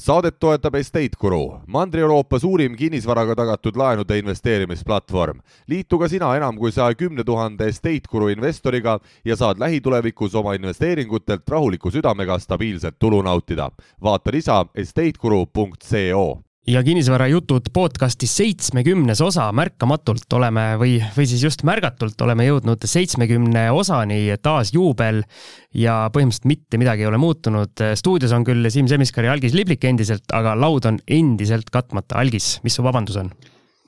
saadet toetab Estate Guru, Mandri-Euroopa suurim kinnisvaraga tagatud laenude investeerimisplatvorm. liitu ka sina enam kui saja kümne tuhande Estate Guru investoriga ja saad lähitulevikus oma investeeringutelt rahuliku südamega stabiilset tulu nautida. vaata lisa estateguru.co ja kinnisvarajutud podcasti seitsmekümnes osa märkamatult oleme või, või siis just märgatult oleme jõudnud seitsmekümne osani, taas juubel ja põhimõtteliselt mitte midagi ei ole muutunud. stuudios on küll Siim Semiskar ja Algis Liblik endiselt, aga laud on endiselt katmata. Algis, mis su vabandus on?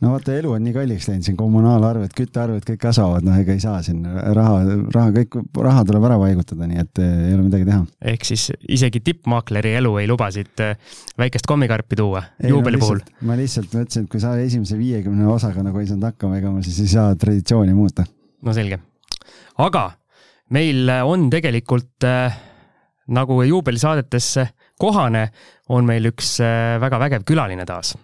No vaata, elu on nii kalliks läinud, siin kommunaalarved, küttearved kõik kasvavad, noh, ega ei saa siin raha, raha, kõik, raha tuleb ära paigutada, nii et eh, ei ole midagi teha. ehk siis isegi tippmaakleri elu ei luba siit eh, väikest kommikarpi tuua juubeli no, puhul? ma lihtsalt mõtlesin, et kui sa esimese viiekümne osaga nagu ei saanud hakkama, ega ma siis ei saa traditsiooni muuta. no selge. aga meil on tegelikult äh, nagu juubelisaadetesse kohane, on meil üks väga vägev külaline taas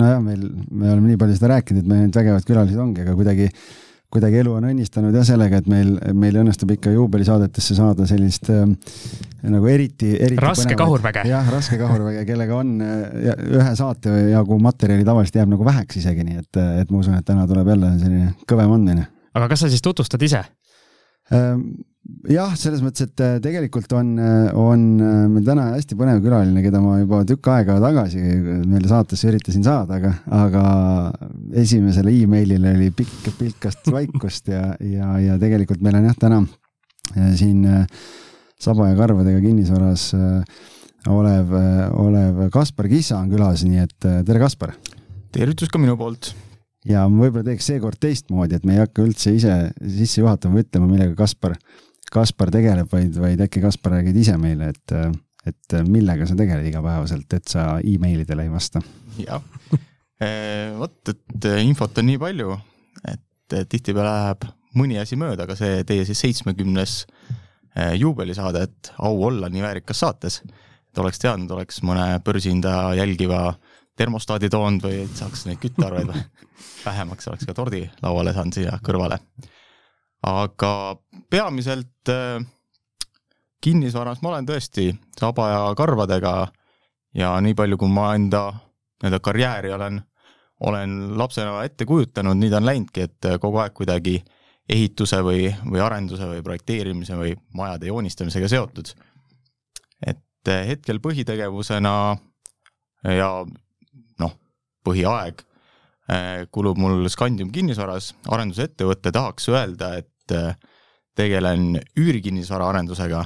nojah, meil, me oleme nii palju seda rääkinud, et meil need vägevad külalised ongi, aga kuidagi, kuidagi elu on õnnistanud jah sellega, et meil, meil õnnestub ikka juubelisaadetesse saada sellist äh, nagu eriti, eriti. raske kahurväge. jah, raske kahurväge, kellega on äh, ühe saate jagu materjali tavaliselt jääb nagu väheks isegi, nii et, et ma usun, et täna tuleb jälle selline kõvem andmine. aga kas sa siis tutvustad ise? Ehm, jah, selles mõttes, et äh, tegelikult on, äh, on äh, meil täna hästi põnev külaline, keda ma juba tükk aega tagasi meile saatesse üritasin saada, aga, aga esimesele emailile oli pikk pilkast vaikust ja, ja, ja tegelikult meil on jah, täna siin saba ja karvadega kinnisvaras olev, olev Kaspar Kissa on külas, nii et tere, Kaspar! tervitus ka minu poolt ja ma võib-olla teeks seekord teistmoodi, et me ei hakka üldse ise sisse juhatama, ütlema, millega Kaspar, Kaspar tegeleb, vaid, vaid äkki Kaspar räägid ise meile, et, et millega sa tegeled igapäevaselt, et sa emailidele ei vasta. jah, eh, vot, et infot on nii palju, et tihtipeale läheb mõni asi mööda, aga see teie siis seitsmekümnes eh, juubelisaade, et au olla nii väärikas saates, et oleks teadnud, oleks mõne börsihinda jälgiva termostaadi toonud või saaks neid küttearveid vähemaks, oleks ka tordi lauale saanud siia kõrvale. Aga peamiselt äh, kinnisvaras ma olen tõesti saba ja karvadega ja nii palju, kui ma enda nii-öelda karjääri olen, olen lapsena ette kujutanud, nii ta on läinudki, et kogu aeg kuidagi ehituse või, või arenduse või projekteerimise või majade joonistamisega seotud. et hetkel põhitegevusena ja põhiaeg äh, kulub mul Scandium kinnisvaras, arendusettevõte, tahaks öelda, et äh, tegelen üürikinnisvara arendusega,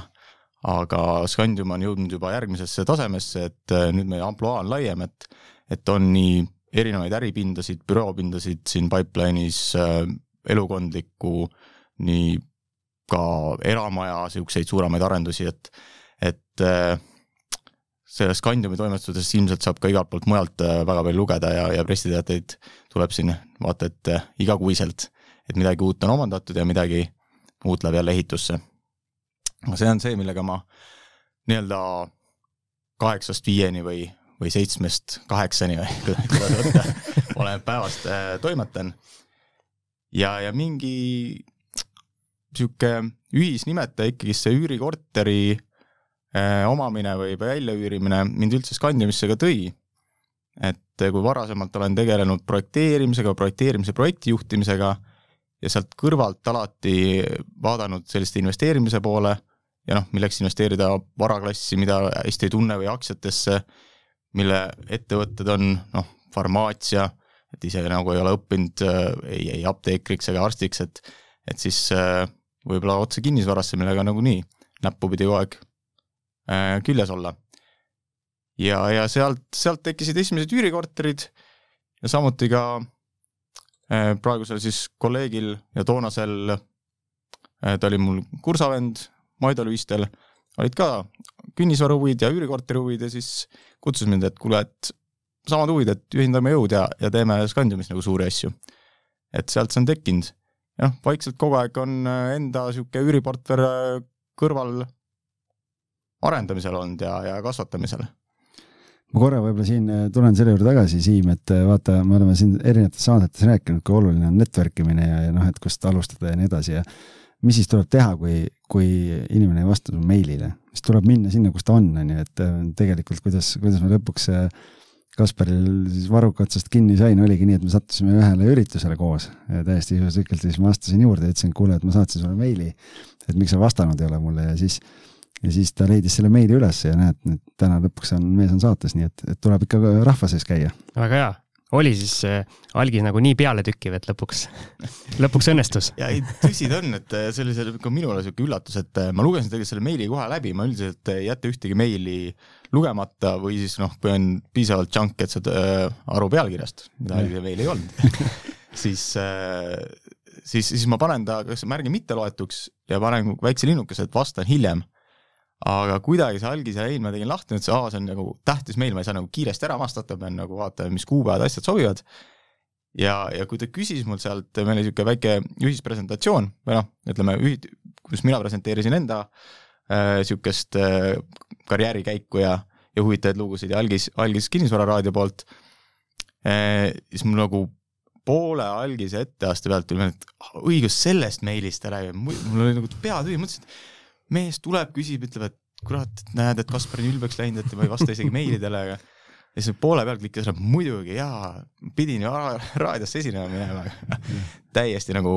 aga Scandium on jõudnud juba järgmisesse tasemesse, et äh, nüüd meie ampluaa on laiem, et, et on nii erinevaid äripindasid, büroopindasid siin pipeline'is, elukondlikku, nii ka eramaja, niisuguseid suuremaid arendusi, et, et sellest Scandiumi toimetusest ilmselt saab ka igalt poolt mujalt äh, väga palju lugeda ja, ja pressiteateid tuleb siin vaata et äh, igakuiselt, et midagi uut on omandatud ja midagi uut läheb jälle ehitusse. aga see on see, millega ma nii-öelda kaheksast viieni või, või seitsmest kaheksani või kuidas võtta, oleneb päevast äh, toimetan. ja, ja mingi sihuke ühisnimetaja ikkagi see üürikorteri Äh, omamine või väljaüürimine mind üldse Scandiumisse ka tõi. et kui varasemalt olen tegelenud projekteerimisega, projekteerimise projektijuhtimisega ja sealt kõrvalt alati vaadanud selliste investeerimise poole ja noh, milleks investeerida varaklassi, mida hästi ei tunne või aktsiatesse, mille ettevõtted on noh, farmaatsia, et ise nagu ei ole õppinud äh, ei, ei apteekriks ega arstiks, et et siis äh, võib-olla otse kinnisvarasse, millega nagunii näppu pidi kogu aeg Äh, küljes olla. ja, ja sealt, sealt tekkisid esimesed üürikorterid ja samuti ka praegusel siis kolleegil ja toonasel, äh, ta oli mul kursavend Maido Lüistel, olid ka kinnisvara huvid ja üürikorteri huvid ja siis kutsus mind, et kuule, et samad huvid, et ühendame jõud ja, ja teeme Scandiumis nagu suuri asju. et sealt see on tekkinud. jah, vaikselt kogu aeg on enda niisugune üüriportfell kõrval arendamisel olnud ja, ja kasvatamisel ma korra võib-olla siin äh, tulen selle juurde tagasi, Siim, et äh, vaata, me oleme siin erinevates saadetes rääkinud, kui oluline on network imine ja, ja noh, et kust alustada ja nii edasi ja mis siis tuleb teha, kui, kui inimene ei vasta su meilile, siis tuleb minna sinna, kus ta on, on ju, et äh, tegelikult kuidas, kuidas me lõpuks äh, Kasparil siis varruka otsast kinni sain, oligi nii, et me sattusime ühele üritusele koos ja täiesti juhuslikult siis ma astusin juurde ja ütlesin, kuule, et ma saatsin sulle meili, et miks sa vastanud ei ole mulle ja siis ja siis ta leidis selle meili üles ja näed, nüüd täna lõpuks on, mees on saates, nii et, et tuleb ikka rahva sees käia. väga hea oli siis äh, algis nagu nii pealetükkiv, et lõpuks, lõpuks õnnestus? ja ei, tõsi ta on, et äh, see oli see ka minule siuke üllatus, et äh, ma lugesin tegelikult selle meili kohe läbi, ma üldiselt ei jäta ühtegi meili lugemata või siis noh, kui on piisavalt junk, et saad äh, aru pealkirjast, mida see meil ei olnud siis äh, siis, siis ma panen ta kas märgi mitteloetuks ja panen väikse linnukese, et vastan hiljem aga kuidagi see algise leid ma tegin lahti, see, aa, see on nagu tähtis meil, ma ei saa nagu kiiresti ära vastata, pean nagu vaatama, mis kuupäevad, asjad sobivad. ja, ja kui ta küsis mul sealt, meil oli niisugune väike ühispresentatsioon või noh, ütleme ühid, kus mina presenteerisin enda niisugust äh, äh, karjäärikäiku ja, ja huvitavaid lugusid ja algis, algis Kinnisvararaadio poolt äh,, siis mul nagu poole algise etteaste pealt tuli meelde, et õigus, sellest meilist ta räägib, mul oli nagu pea tühi, mõtlesin, et mees tuleb, küsib, ütleb, et kurat, et näed, et Kaspar on ülbeks läinud, et ma ei vasta isegi meilidele, aga ja siis poole peal klikkis, et muidugi jaa, pidin ju raadiosse esinema minema täiesti nagu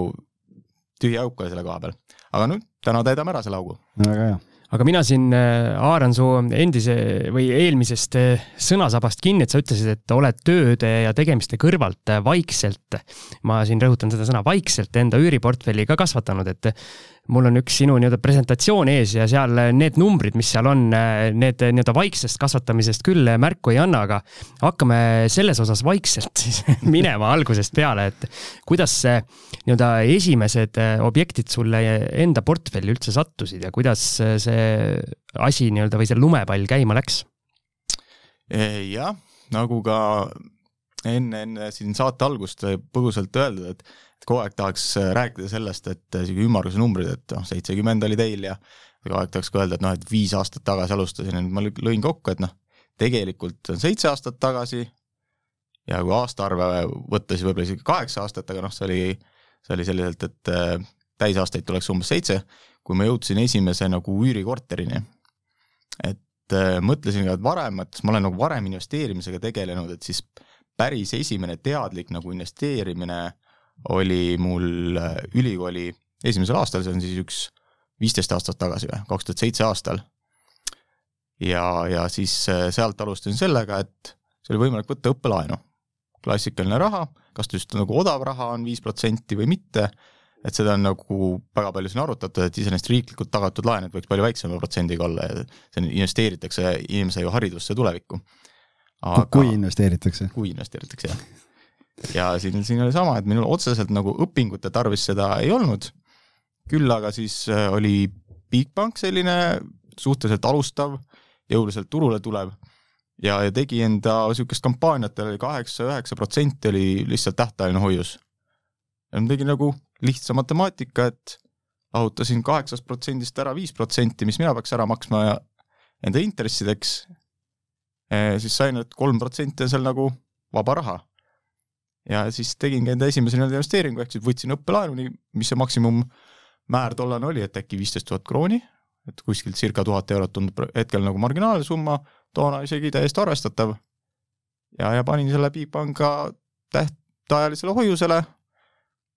tühi auk oli selle koha peal. aga nüüd täna täidame ära selle augu. väga hea aga mina siin haaran äh, su endise või eelmisest äh, sõnasabast kinni, et sa ütlesid, et oled tööde ja tegemiste kõrvalt äh, vaikselt, ma siin rõhutan seda sõna vaikselt, enda üüriportfelli ka kasvatanud, et mul on üks sinu nii-öelda presentatsioon ees ja seal need numbrid, mis seal on, need nii-öelda vaiksest kasvatamisest küll märku ei anna, aga hakkame selles osas vaikselt siis minema algusest peale, et kuidas nii-öelda esimesed objektid sulle enda portfelli üldse sattusid ja kuidas see asi nii-öelda või see lumepall käima läks? jah, nagu ka enne, enne siin saate algust põgusalt öeldud, et et kogu aeg tahaks rääkida sellest, et sihuke ümmarguse numbrid, et noh, seitsekümmend oli teil ja kogu aeg tahaks ka öelda, et noh, et viis aastat tagasi alustasin ja nüüd ma lõin kokku, et noh, tegelikult on seitse aastat tagasi ja kui aastaarve võtta, siis võib-olla isegi kaheksa aastat, aga noh, see oli, see oli selliselt, et äh, täisaastaid tuleks umbes seitse, kui ma jõudsin esimese nagu üürikorterini. et mõtlesin ka, et varem, et ma olen nagu varem investeerimisega tegelenud, et siis päris esimene teadlik nagu investeerimine oli mul äh, ülikooli esimesel aastal, see on siis üks viisteist aastat tagasi või, kaks tuhat seitse aastal. ja, ja siis äh, sealt alustasin sellega, et see oli võimalik võtta õppelaenu. klassikaline raha, kas ta just nagu odav raha on viis protsenti või mitte, et seda on nagu väga palju siin arutatud, et iseenesest riiklikult tagatud laen, et võiks palju väiksema protsendiga olla ja see investeeritakse inimese ju haridusse tulevikku. Kui investeeritakse? kui investeeritakse, jah ja siin, siin oli sama, et minul otseselt nagu õpingute tarvis seda ei olnud, küll aga siis äh, oli Bigbank selline suhteliselt alustav, jõuliselt turule tulev ja, ja tegi enda niisugust kampaaniat, tal oli kaheksa-üheksa protsenti oli lihtsalt tähtajaline hoius. ja ma tegin nagu lihtsa matemaatika, et lahutasin kaheksast protsendist ära viis protsenti, mis mina peaks ära maksma ja enda intressideks, eh, siis sain, et kolm protsenti on seal nagu vaba raha ja siis tegingi enda esimese nii-öelda investeeringu, ehk siis võtsin õppelaenu, mis see maksimummäär tollane oli, et äkki viisteist tuhat krooni, et kuskilt circa tuhat eurot tundub hetkel nagu marginaalne summa, toona isegi täiesti arvestatav. ja, ja panin selle Bigbanka tähtajalisele hoiusele,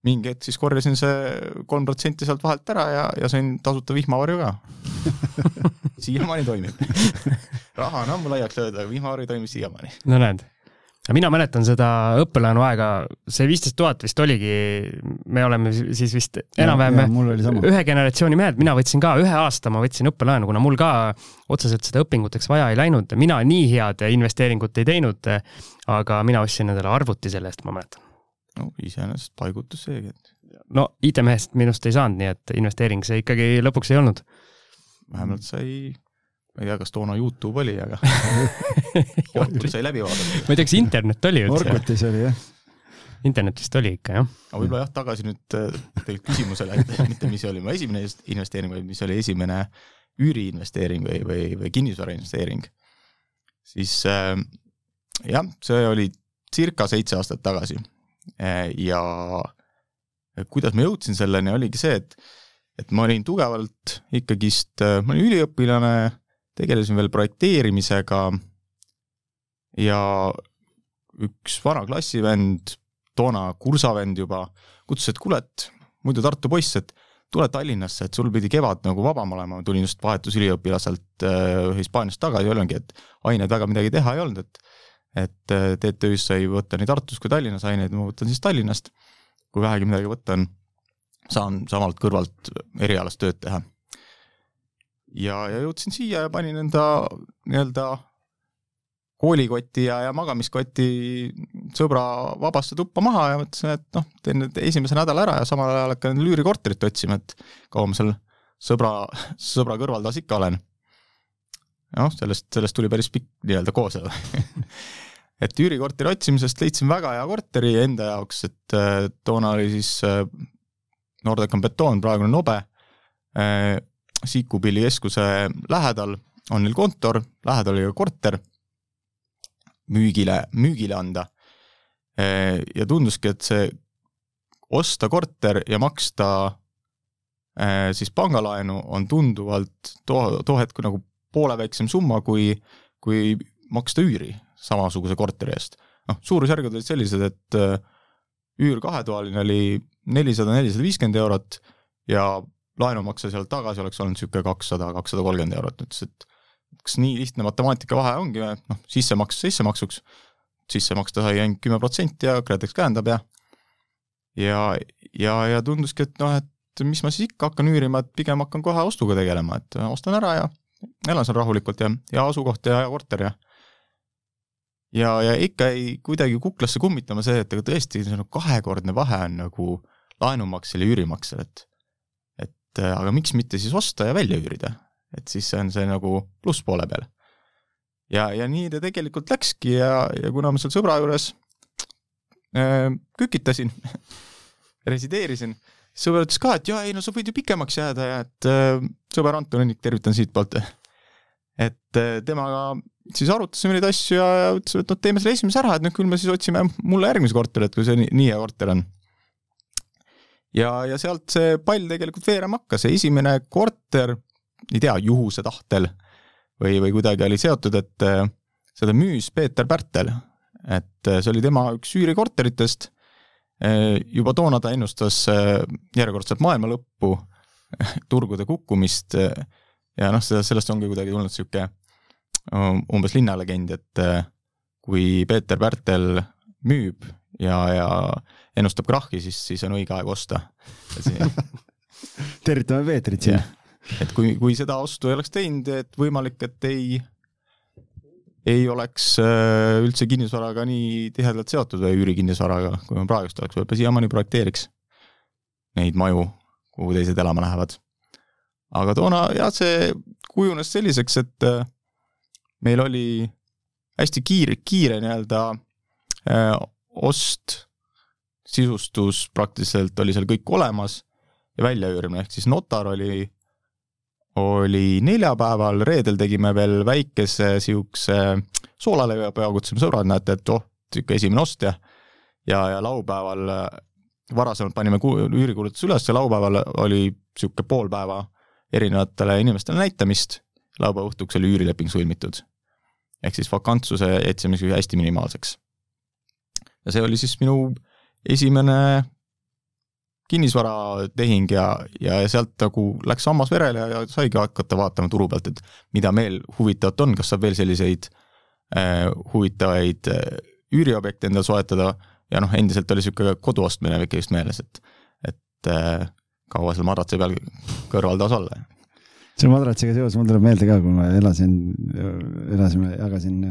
mingi hetk siis korjasin see kolm protsenti sealt vahelt ära ja, ja sain tasuta vihmavarju ka siiamaani toimib raha on ammu laiaks löödud, aga vihmavari toimib siiamaani. no näed mina mäletan seda õppelaenu aega, see viisteist tuhat vist oligi, me oleme siis vist enam-vähem ühe generatsiooni mehed, mina võtsin ka ühe aasta, ma võtsin õppelaenu, kuna mul ka otseselt seda õpinguteks vaja ei läinud, mina nii head investeeringut ei teinud. aga mina ostsin endale arvuti selle eest, ma mäletan. No iseenesest paigutus seegi, et. no IT-mehest minust ei saanud, nii et investeering see ikkagi lõpuks ei olnud. vähemalt sai ma ei tea, kas toona Youtube oli, aga Youtube sai läbi vaadata. ma ei tea, kas internet oli üldse? Orkutis oli jah. internet vist oli ikka jah. aga võib-olla jah, tagasi nüüd äh, tegelikult küsimusele, et mitte mis oli mu esimene investeering, vaid mis oli esimene üüriinvesteering või, või, või kinnisvara investeering. siis äh, jah, see oli circa seitse aastat tagasi. Äh, ja kuidas ma jõudsin selleni, oligi see, et et ma olin tugevalt ikkagist, ma olin üliõpilane, tegelesin veel projekteerimisega ja üks vana klassivend, toona kursavend juba, kutsus, et kuule, et muidu Tartu poiss, et tule Tallinnasse, et sul pidi kevad nagu vabam olema, ma tulin just vahetusüliõpilaselt äh, Hispaaniast tagasi, olngi, et aineid väga midagi teha ei olnud, et et äh, TTÜ-s sai võtta nii Tartus kui Tallinnas aineid, ma võtan siis Tallinnast. kui vähegi midagi võtta on, saan samalt kõrvalt erialast tööd teha. ja, ja jõudsin siia ja panin enda nii-öelda koolikoti ja, ja magamiskoti sõbra vabasse tuppa maha ja mõtlesin, et noh, teen nüüd esimese nädala ära ja samal ajal hakkan lüürikorterit otsima, et kaua ma seal sõbra, sõbra kõrval taas ikka olen. noh, sellest, sellest tuli päris pikk nii-öelda kooselu et üürikorteri otsimisest leidsin väga hea korteri enda jaoks, et äh, toona oli siis äh, Nordecan betoon, praegune Nobe äh,, Siikupilli keskuse lähedal on neil kontor, lähedal oli ka korter müügile, müügile anda. Ja tunduski, et see osta korter ja maksta siis pangalaenu on tunduvalt too, too hetk nagu poole väiksem summa, kui, kui maksta üüri samasuguse korteri eest. noh, suurusjärgud olid sellised, et äh, üür kahetoaline oli nelisada, nelisada viiskümmend eurot ja laenumakse sealt tagasi oleks olnud niisugune kakssada, kakssada kolmkümmend eurot, ütles, et kas nii lihtne matemaatika vahe ongi, noh, sissemaks sissemaksuks, sisse maksta sai ainult kümme protsenti ja KredEx käendab ja ja, ja, ja tunduski, et noh, et mis ma siis ikka hakkan üürima, et pigem hakkan kohe ostuga tegelema, et ostan ära ja elan seal rahulikult ja, ja asukoht ja, ja korter ja ja, ja ikka ei kuidagi kuklasse kummitama see, et aga tõesti, see on kahekordne vahe on nagu laenumaksel ja üürimaksel, et et aga miks mitte siis osta ja välja üürida, et siis on see nagu plusspoole peal. ja, ja nii ta tegelikult läkski ja, ja kuna ma seal sõbra juures äh, kükitasin resideerisin, sõber ütles ka, et jaa, ei no sa võid ju pikemaks jääda ja et äh, sõber Anton Õnnik, tervitan siitpoolt. Et äh, temaga siis arutasime neid asju ja, ütlesime, et noh, teeme selle esimese ära, et noh, küll me siis otsime mulle järgmise korterit, kui see nii, nii hea korter on. ja, ja sealt see pall tegelikult veerema hakkas, esimene korter, ei tea, juhuse tahtel või, või kuidagi oli seotud, et äh, seda müüs Peeter Pärtel, et äh, see oli tema üks üürikorteritest, juba toona ta ennustas järjekordset maailma lõppu, turgude kukkumist ja noh, sellest ongi kuidagi tulnud niisugune umbes linnalegend, et äh, kui Peeter Pärtel müüb ja, ja ennustab krahhi, siis, siis on õige aeg osta tervitame Peetrit siin. et kui, kui seda ostu ei oleks teinud, et võimalik, et ei, ei oleks äh, üldse kinnisvaraga nii tihedalt seotud või üürikinnisvaraga, kui ma praegust oleks, võib-olla siiamaani projekteeriks neid maju, kuhu teised elama lähevad. Aga toona jah, see kujunes selliseks, et äh, meil oli hästi kiire, kiire nii-öelda äh, ost, sisustus praktiliselt oli seal kõik olemas ja väljaüürimine, ehk siis notar oli, oli neljapäeval, reedel tegime veel väikese siukse soolaleiva kutsusime sõbrad, näete, et oh, sihuke esimene ostja. ja, ja laupäeval, varasemalt panime üürikuulutuse üles ja laupäeval oli sihuke pool päeva erinevatele inimestele näitamist. laupäeva õhtuks oli üürileping sõlmitud ehk siis vakantsuse jätsime hästi minimaalseks. ja see oli siis minu esimene kinnisvaratehing ja, ja sealt nagu läks hammas verele ja saigi hakata vaatama turu pealt, et mida veel huvitavat on, kas saab veel selliseid äh, huvitavaid äh, üüriobjekte endale soetada ja noh, endiselt oli niisugune kodu ostmine ikka just meeles, et, et äh, kaua seal madratsi peal kõrval taas olla? Selle madratsiga seoses mul tuleb meelde ka, kui ma elasin, elasime, jagasin,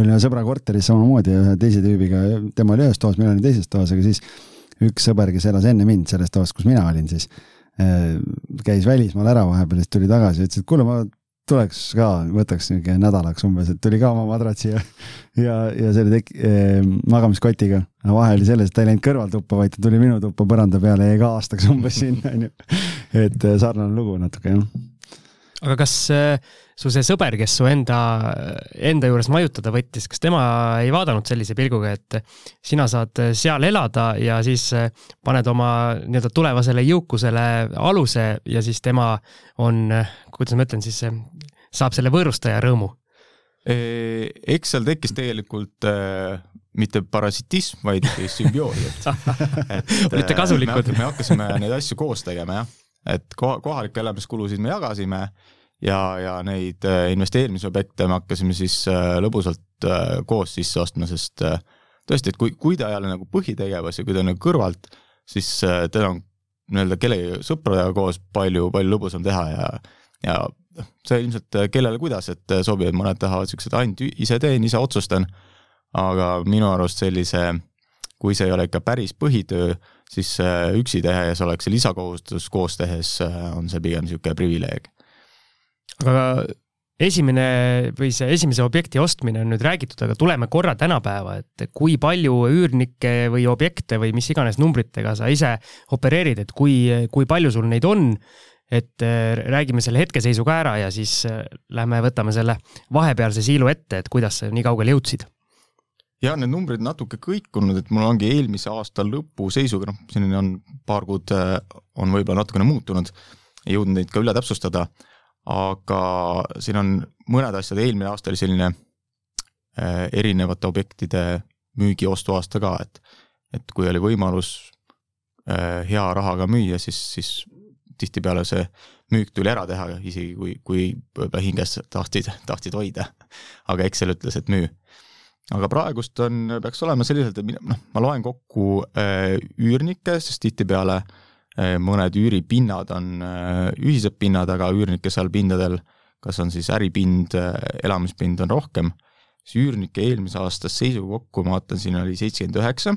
olin ühe sõbra korteris samamoodi ühe teise tüübiga, tema oli ühes toas, mina olin teises toas, aga siis üks sõber, kes elas enne mind selles toas, kus mina olin, siis käis välismaal ära vahepeal, siis tuli tagasi ja ütles, et kuule, ma tuleks ka, võtaks niisugune nädalaks umbes, et tuli ka oma madratsi ja, ja, ja selle tek- eh,, magamiskotiga. vahe oli selles, et ta ei läinud kõrvaltuppa, vaid ta tuli minu tuppa põranda peale ja jäi ka aastaks umbes sinna, onju. et sarnane lugu natuke, jah aga kas äh, su see sõber, kes su enda, enda juures majutada võttis, kas tema ei vaadanud sellise pilguga, et sina saad seal elada ja siis paned oma nii-öelda tulevasele jõukusele aluse ja siis tema on, kuidas ma ütlen siis, saab selle võõrustaja rõõmu? eks seal tekkis tegelikult äh, mitte parasitism, vaid sümbioos, et olite kasulikud? me hakkasime neid asju koos tegema, jah. et koha, kohalikke elamiskulusid me jagasime ja, ja neid äh, investeerimisobjekte me hakkasime siis äh, lõbusalt äh, koos sisse ostma, sest tõesti, et kui, kui ta ei ole nagu põhitegevus ja kui ta on nagu kõrvalt, siis teda on nii-öelda kellegi sõpradega koos palju, palju lõbusam teha ja, ja noh, see ilmselt kellele kuidas, et sobib, mõned tahavad siuksed ainult ise teen, ise otsustan, aga minu arust sellise, kui see ei ole ikka päris põhitöö, siis üksi tehes oleks see lisakohustus, koos tehes on see pigem niisugune privileeg aga esimene või see esimese objekti ostmine on nüüd räägitud, aga tuleme korra tänapäeva, et kui palju üürnikke või objekte või mis iganes numbritega sa ise opereerid, et kui, kui palju sul neid on, et äh, räägime selle hetkeseisu ka ära ja siis äh, lähme võtame selle vahepealse siilu ette, et kuidas sa nii kaugele jõudsid. Ja need numbrid natuke kõikunud, et mul ongi eelmise aasta lõpu seisuga, noh, siin on paar kuud, äh, on võib-olla natukene muutunud, ei jõudnud neid ka üle täpsustada aga siin on mõned asjad, eelmine aasta oli selline äh, erinevate objektide müügi-ostuaasta ka, et et kui oli võimalus äh, hea rahaga müüa, siis, siis tihtipeale see müük tuli ära teha, isegi kui, kui võib-olla hinges tahtsid, tahtsid hoida. aga Excel ütles, et müü. aga praegust on, peaks olema selliselt, et noh, ma loen kokku äh, üürnikke, sest tihtipeale äh, mõned üüripinnad on äh, ühised pinnad, aga üürnike seal pindadel, kas on siis äripind, äh, elamispind on rohkem, siis üürnike eelmise aasta seisu kokku, ma vaatan, siin oli seitsekümmend üheksa,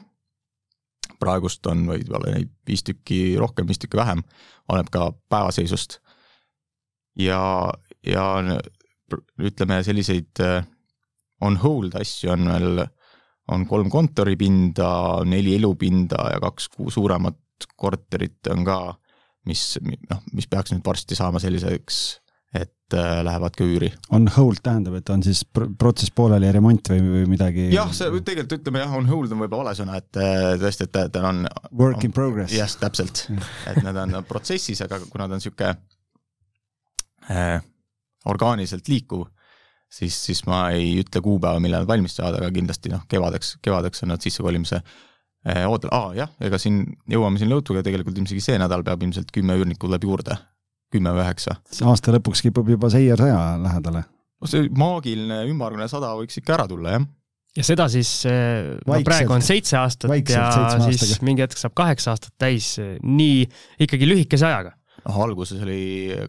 praegust on võib-olla neid viis tükki rohkem, viis tükki vähem, oleneb ka päevaseisust. ja, ja ütleme, selliseid on hold asju on veel, on kolm kontoripinda, neli elupinda ja kaks suuremat korterit on ka, mis noh, mis peaks nüüd varsti saama selliseks, et äh, lähevad ka üüri. on hold tähendab, et on siis protsess pooleli ja remont või, või midagi? jah, see tegelikult ütleme jah, on hold on võib-olla vale sõna, et äh, tõesti, et ta on. Work in progress. jah, täpselt et nad on protsessis, aga kuna ta on sihuke äh, orgaaniliselt liikuv, siis, siis ma ei ütle kuupäeva, millal valmis saavad, aga kindlasti noh, kevadeks, kevadeks on nad sissekolimise Eh, oodal, aa jah, ega siin jõuame siin lõutuga tegelikult ilmselt see nädal peab ilmselt kümme üürnikku tuleb juurde, kümme või üheksa. aasta lõpuks kipub juba seier saja lähedale. no see maagiline ümmargune sada võiks ikka ära tulla, jah. ja seda siis, eh, no praegu on seitse aastat ja siis aastaga. mingi hetk saab kaheksa aastat täis, nii ikkagi lühikese ajaga noh, alguses oli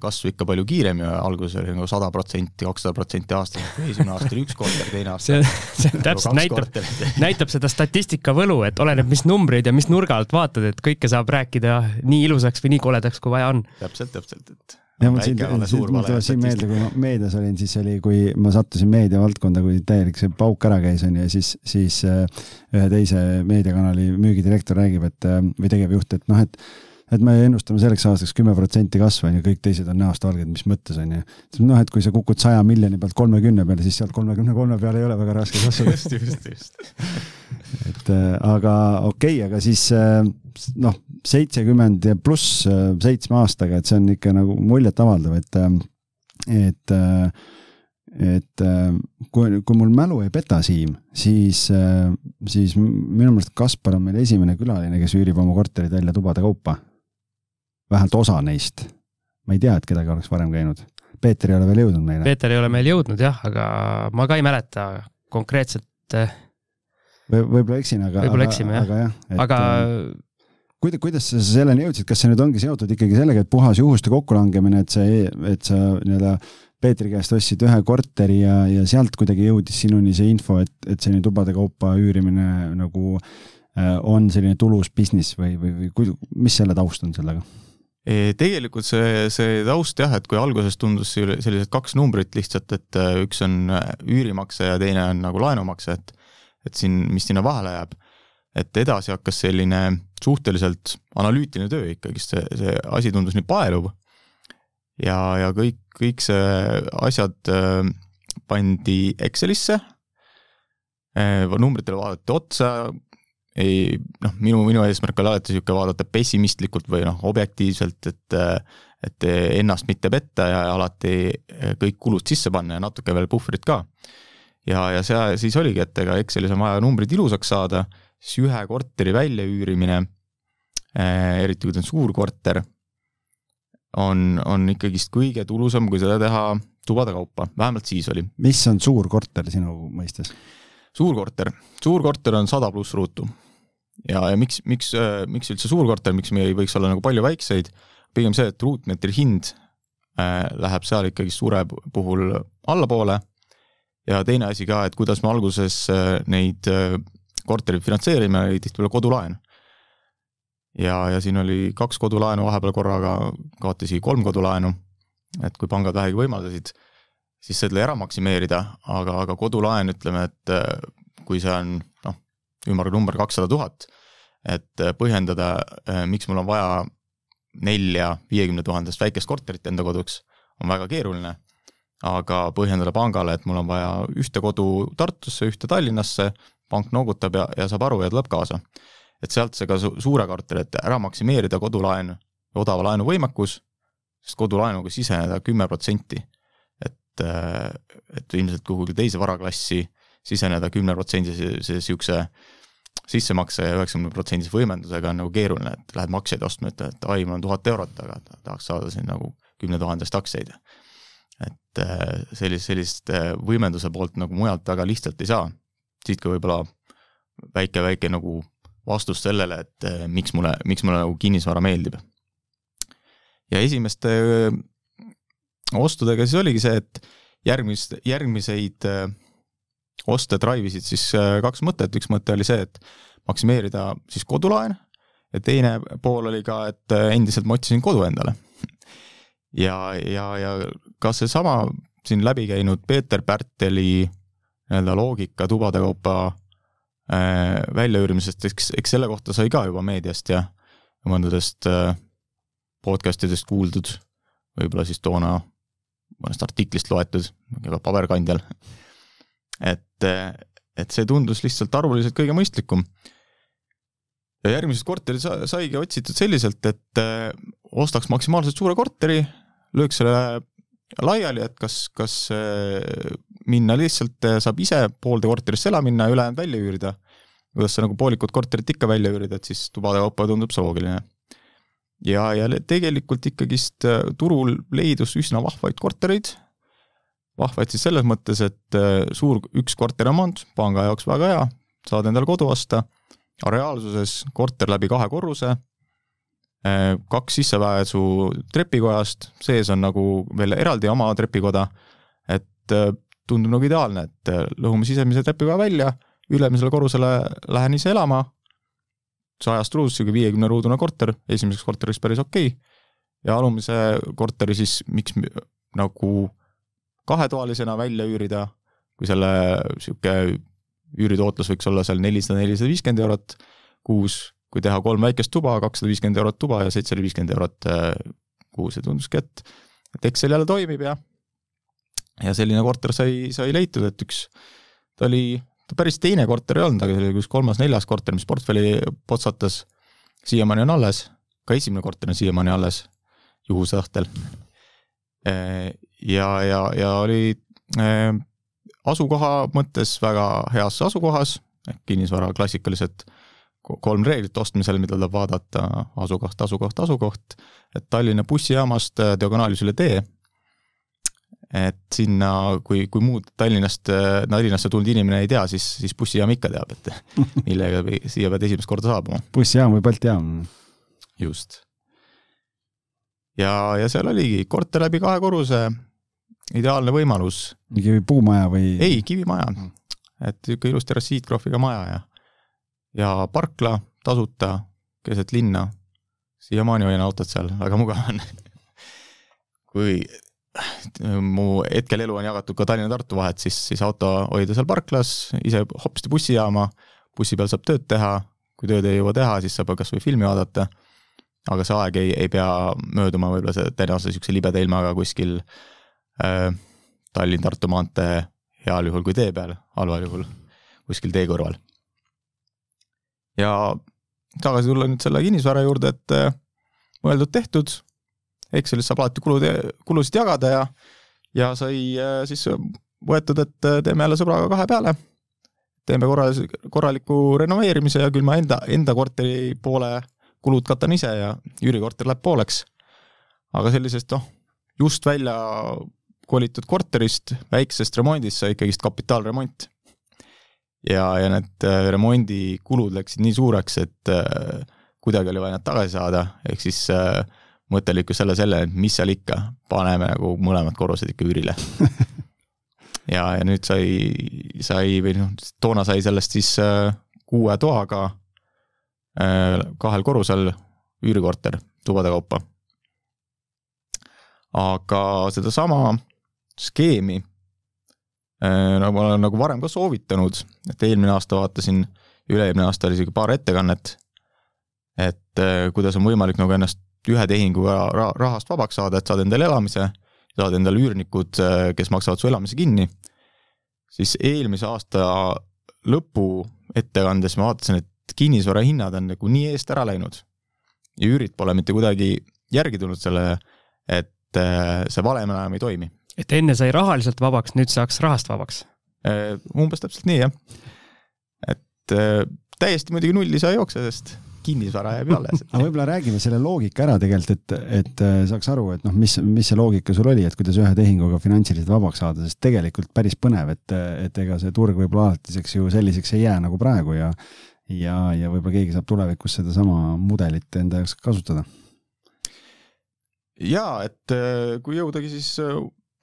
kasv ikka palju kiirem ja alguses oli nagu sada protsenti, kakssada protsenti aastas, esimene aasta oli üks korter, teine aasta see, see nagu täpselt näitab, näitab seda statistika võlu, et oleneb, mis numbreid ja mis nurga alt vaatad, et kõike saab rääkida nii ilusaks või nii koledaks, kui vaja on. täpselt, täpselt, et ja mul siin, mul tuleb siin meelde, kui ma meedias olin, siis oli, kui ma sattusin meediavaldkonda, kui täielik see pauk ära käis, onju, ja siis, siis äh, ühe teise meediakanali müügidirektor räägib, et äh, või tegevjuht, et noh, et et me ennustame selleks aastaks kümme protsenti kasvu on ju, kõik teised on näost valged, mis mõttes on ju. noh, et kui sa kukud saja miljoni pealt kolmekümne peale, siis sealt kolmekümne kolme peale ei ole väga raske kasvada. just, just, just. et äh, aga okei okay,, aga siis äh, noh, seitsekümmend ja pluss äh, seitsme aastaga, et see on ikka nagu muljetavaldav, et, et et kui, kui mul mälu ei peta, Siim, siis, siis minu meelest Kaspar on meil esimene külaline, kes üürib oma korterid välja tubade kaupa vähemalt osa neist. ma ei tea, et kedagi oleks varem käinud. Peeter ei ole veel jõudnud meile. Peeter ei ole meil jõudnud jah, aga ma ka ei mäleta konkreetset äh, või võib-olla eksin, aga. võib-olla eksime jah, aga, jah, et, aga äh, kuidas, kuidas sa selleni jõudsid, kas see nüüd ongi seotud ikkagi sellega, et puhas juhuste kokkulangemine, et see, et sa nii-öelda Peetri käest ostsid ühe korteri ja, ja sealt kuidagi jõudis sinuni see info, et, et selline tubade kaupa üürimine nagu äh, on selline tulus business või, või, või mis selle taust on sellega? Tegelikult see, see taust jah, et kui alguses tundus sellised kaks numbrit lihtsalt, et äh, üks on äh, üürimakse ja teine on nagu laenumakse, et et siin, mis sinna vahele jääb, et edasi hakkas selline suhteliselt analüütiline töö ikkagist, see, see asi tundus nii paeluv, ja, ja kõik, kõik see asjad äh, pandi Excelisse. Numbritele vaadati otsa, ei noh, minu, minu eesmärk oli alati niisugune vaadata pessimistlikult või noh, objektiivselt, et et ennast mitte petta ja alati kõik kulud sisse panna ja natuke veel puhvrit ka. ja, ja see siis oligi, et ega Excelis on vaja numbrid ilusaks saada, siis ühe korteri väljaüürimine, eriti kui ta on suur korter, on, on ikkagist kõige tulusam, kui seda teha tubade kaupa, vähemalt siis oli. mis on suur korter sinu mõistes? Suur korter, suur korter on sada pluss ruutu. ja, ja miks, miks, miks üldse suur korter, miks meil ei võiks olla nagu palju väikseid, pigem see, et ruutmeetri hind äh, läheb seal ikkagi suure puhul allapoole. Ja teine asi ka, et kuidas me alguses äh, neid äh, korterid finantseerime, oli tihtipeale kodulaen. Ja, ja siin oli kaks kodulaenu vahepeal korraga, kaotas isegi kolm kodulaenu, et kui pangad vähegi võimaldasid, siis selle ära maksimeerida, aga, aga kodulaen, ütleme, et äh, kui see on noh, ümmargune number kakssada tuhat, et äh, põhjendada, äh, miks mul on vaja nelja viiekümne tuhandest väikest korterit enda koduks, on väga keeruline. aga põhjendada pangale, et mul on vaja ühte kodu Tartusse, ühte Tallinnasse, pank noogutab ja, ja saab aru ja tuleb kaasa et sealt see ka su suure korteri, et ära maksimeerida kodulaenu, odava laenu võimekus, sest kodulaenuga siseneda kümme protsenti. Et, äh, et ilmselt kuhugi teise varaklassi siseneda kümne protsendise niisuguse sissemakse ja üheksakümne protsendise võimendusega on nagu keeruline, et lähed makseid ostma, ütled, et ai, mul on tuhat eurot, aga tahaks saada siin nagu kümne tuhandest aktsiaid. et äh, sellist, sellist äh, võimenduse poolt nagu mujalt väga lihtsalt ei saa. siit ka võib-olla väike, väike nagu vastust sellele, et miks mulle, miks mulle nagu kinnisvara meeldib. ja esimeste ostudega siis oligi see, et järgmist, järgmiseid eh, oste drive isid siis kaks mõtet, üks mõte oli see, et maksimeerida siis kodulaen ja teine pool oli ka, et endiselt ma otsisin kodu endale. ja, ja, ja ka seesama siin läbi käinud Peeter Pärteli nii-öelda loogika tubade kaupa Äh, väljaüürimisest, eks, eks selle kohta sai ka juba meediast ja mõndadest äh, podcast idest kuuldud, võib-olla siis toona mõnest artiklist loetud, ka paberkandjal. et, et see tundus lihtsalt arvuliselt kõige mõistlikum. ja järgmises korteris saigi otsitud selliselt, et ostaks maksimaalselt suure korteri, lööks selle laiali, et kas, kas minna lihtsalt, saab ise poolde korterisse elama minna ja ülejäänud välja üürida. kuidas sa nagu poolikut korterit ikka välja üürid, et siis tubade kaupa tundub see loogiline. Ja, ja tegelikult ikkagist äh, turul leidus üsna vahvaid kortereid, vahvaid siis selles mõttes, et äh, suur üks korteremont, panga jaoks väga hea, saad endale kodu osta, aga reaalsuses korter läbi kahe korruse, äh, kaks sissepääsu trepikojast, sees on nagu veel eraldi oma trepikoda, et tundub nagu ideaalne, et lõhume sisemise trepikoja välja, ülemisele korrusele lähen ise elama, sajast ruudust, niisugune viiekümne ruudune korter, esimeseks korteriks päris okei okay., ja alumise korteri siis miks nagu kahetoalisena välja üürida, kui selle niisugune üüritootlus võiks olla seal nelisada, nelisada viiskümmend eurot kuus, kui teha kolm väikest tuba, kakssada viiskümmend eurot tuba ja seitsesada viiskümmend eurot äh, kuus ja tunduski, et et Excel jälle toimib ja ja selline korter sai, sai leitud, et üks, ta oli, ta päris teine korter ei olnud, aga see oli üks kolmas-neljas korter, mis portfelli potsatas, siiamaani on alles, ka esimene korter on siiamaani alles, juhuse õhtel. ja, ja, ja oli asukoha mõttes väga heas asukohas, kinnisvara klassikalised kolm reeglit ostmisel, mida tuleb vaadata, asukoht, asukoht, asukoht, et Tallinna bussijaamast diagonaalis üle tee et sinna, kui, kui muud Tallinnast, Tallinnasse tulnud inimene ei tea, siis, siis bussijaam ikka teab, et millega siia pead esimest korda saabuma. bussijaam või Balti jaam. just. ja, ja seal oligi korter läbi kahe korruse, ideaalne võimalus. mingi puumaja või? ei, kivimaja. et niisugune ilus terrassiitkrohviga maja ja, ja parkla tasuta keset linna. siiamaani hoian autot seal, väga mugav on kui mu hetkel elu on jagatud ka Tallinna-Tartu vahet, siis, siis auto hoida seal parklas, ise hopsti bussijaama, bussi peal saab tööd teha, kui tööd ei jõua teha, siis saab kas või filmi vaadata. aga see aeg ei, ei pea mööduma võib-olla see tõenäoliselt niisuguse libeda ilmaga kuskil äh, Tallinn-Tartu maantee heal juhul kui tee peal, halval juhul kuskil tee kõrval. ja tagasi tulla nüüd selle kinnisvara juurde, et äh, mõeldud-tehtud, Excelis saab alati kulud, kulusid jagada ja, ja sai äh, siis võetud, et äh, teeme jälle sõbraga kahe peale, teeme korra, korraliku renoveerimise ja küll ma enda, enda korteri poole kulud katan ise ja Jüri korter läheb pooleks. aga sellisest noh, just välja kolitud korterist, väiksest remondist sai ikkagist kapitaalremont. ja, ja need äh, remondikulud läksid nii suureks, et äh, kuidagi oli vaja nad tagasi saada, ehk siis äh, mõte oli ikka selle, selle, et mis seal ikka, paneme nagu mõlemad korrused ikka üürile ja, ja nüüd sai, sai või noh, toona sai sellest siis kuue toaga kahel korrusel üürikorter tubade kaupa. aga sedasama skeemi nagu ma olen nagu varem ka soovitanud, et eelmine aasta vaatasin, üle-eelmine aasta oli isegi paar ettekannet, et äh, kuidas on võimalik nagu ennast ühe tehinguga rahast vabaks saada, et saad endale elamise, saad endale üürnikud, äh, kes maksavad su elamise kinni, siis eelmise aasta lõpu ettekandes ma vaatasin, et kinnisvara hinnad on nagu nii eest ära läinud ja üürid pole mitte kuidagi järgi tulnud sellele, et see valem enam ei toimi et enne sai rahaliselt vabaks, nüüd saaks rahast vabaks? Äh, umbes täpselt nii, jah. et äh, täiesti muidugi nulli sa ei jookse, sest kinnisvara jääb alles. aga võib-olla räägime selle loogika ära tegelikult, et, et äh, saaks aru, et noh, mis, mis see loogika sul oli, et kuidas ühe tehinguga finantsiliselt vabaks saada, sest tegelikult päris põnev, et, et ega see turg võib-olla alatiseks ju selliseks ei jää nagu praegu ja ja, ja võib-olla keegi saab tulevikus sedasama mudelit enda jaoks kasutada. jaa, et kui jõudagi siis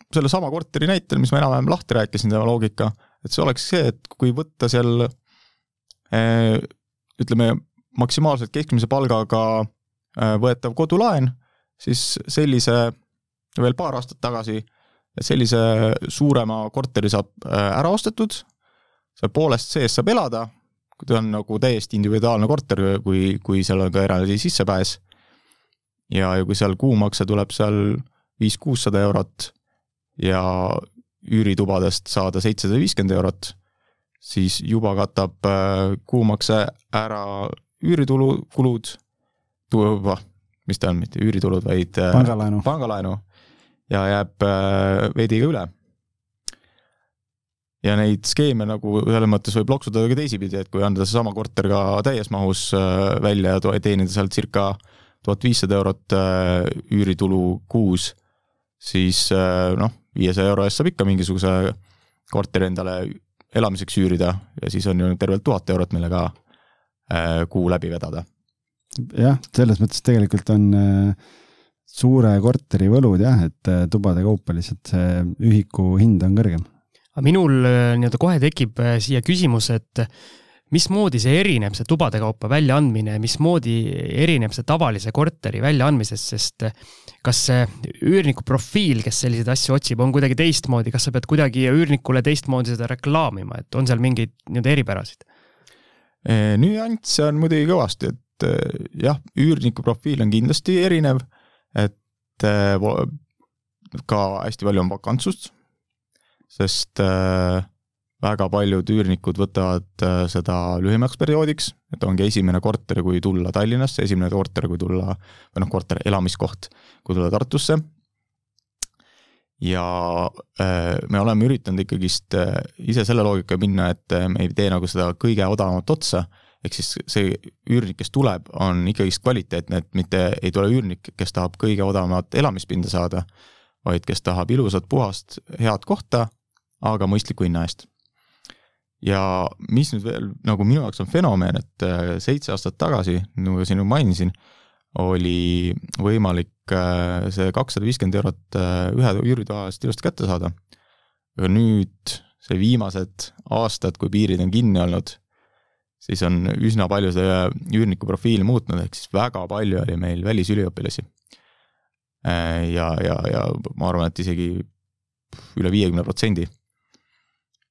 sellesama korteri näitel, mis ma enam-vähem lahti rääkisin, tema loogika, et see oleks see, et kui võtta seal ütleme, maksimaalselt keskmise palgaga eh, võetav kodulaen, siis sellise, veel paar aastat tagasi, sellise suurema korteri saab eh, ära ostetud, seal poolest sees saab elada, ta on nagu täiesti individuaalne korter, kui, kui seal on ka eraldi sissepääs, ja, ja kui seal kuumakse tuleb seal viis-kuussada eurot ja üüritubadest saada seitsesada viiskümmend eurot, siis juba katab äh, kuumakse ära üüritulu, kulud, mis ta on, mitte üüritulud, vaid äh, pangalaenu, pangalaenu ja jääb äh, veidi ka üle. ja neid skeeme nagu selles mõttes võib loksuda ka teisipidi, et kui anda seesama korter ka täies mahus välja ja teenida sealt circa tuhat viissada eurot üüritulu kuus, siis noh, viiesaja euro eest saab ikka mingisuguse korteri endale elamiseks üürida ja siis on ju tervelt tuhat eurot, millega äh, kuu läbi vedada. jah, selles mõttes tegelikult on äh, suure korteri võlud jah, et äh, tubade kaupa lihtsalt see ühiku hind on kõrgem. aga minul nii-öelda kohe tekib siia küsimus, et mismoodi see erineb, see tubade kaupa väljaandmine, mismoodi erineb see tavalise korteri väljaandmisest, sest kas see üürniku profiil, kes selliseid asju otsib, on kuidagi teistmoodi, kas sa pead kuidagi üürnikule teistmoodi seda reklaamima, et on seal mingeid nii-öelda eripärasid? Nüansse on muidugi kõvasti, et jah, üürniku profiil on kindlasti erinev, et ka hästi palju on vakantsust, sest väga paljud üürnikud võtavad seda lühemaks perioodiks, et ongi esimene korter, kui tulla Tallinnasse, esimene korter, kui tulla, või noh, korter, elamiskoht, kui tulla Tartusse. Ja äh, me oleme üritanud ikkagist äh, ise selle loogikaga minna, et me ei tee nagu seda kõige odavamat otsa, ehk siis see üürnik, kes tuleb, on ikkagist kvaliteetne, et mitte ei tule üürnik, kes tahab kõige odavamat elamispinda saada, vaid kes tahab ilusat, puhast, head kohta, aga mõistliku hinna eest. Ja mis nüüd veel nagu minu jaoks on fenomen, et äh, seitse aastat tagasi, nagu siin mainisin, oli võimalik äh, see kakssada viiskümmend eurot äh, ühe üüritoa eest ilusti kätte saada. aga nüüd see viimased aastad, kui piirid on kinni olnud, siis on üsna palju see üürniku profiili muutnud, ehk siis väga palju oli meil välisüliõpilasi. ja, ja, ja ma arvan, et isegi üle viiekümne protsendi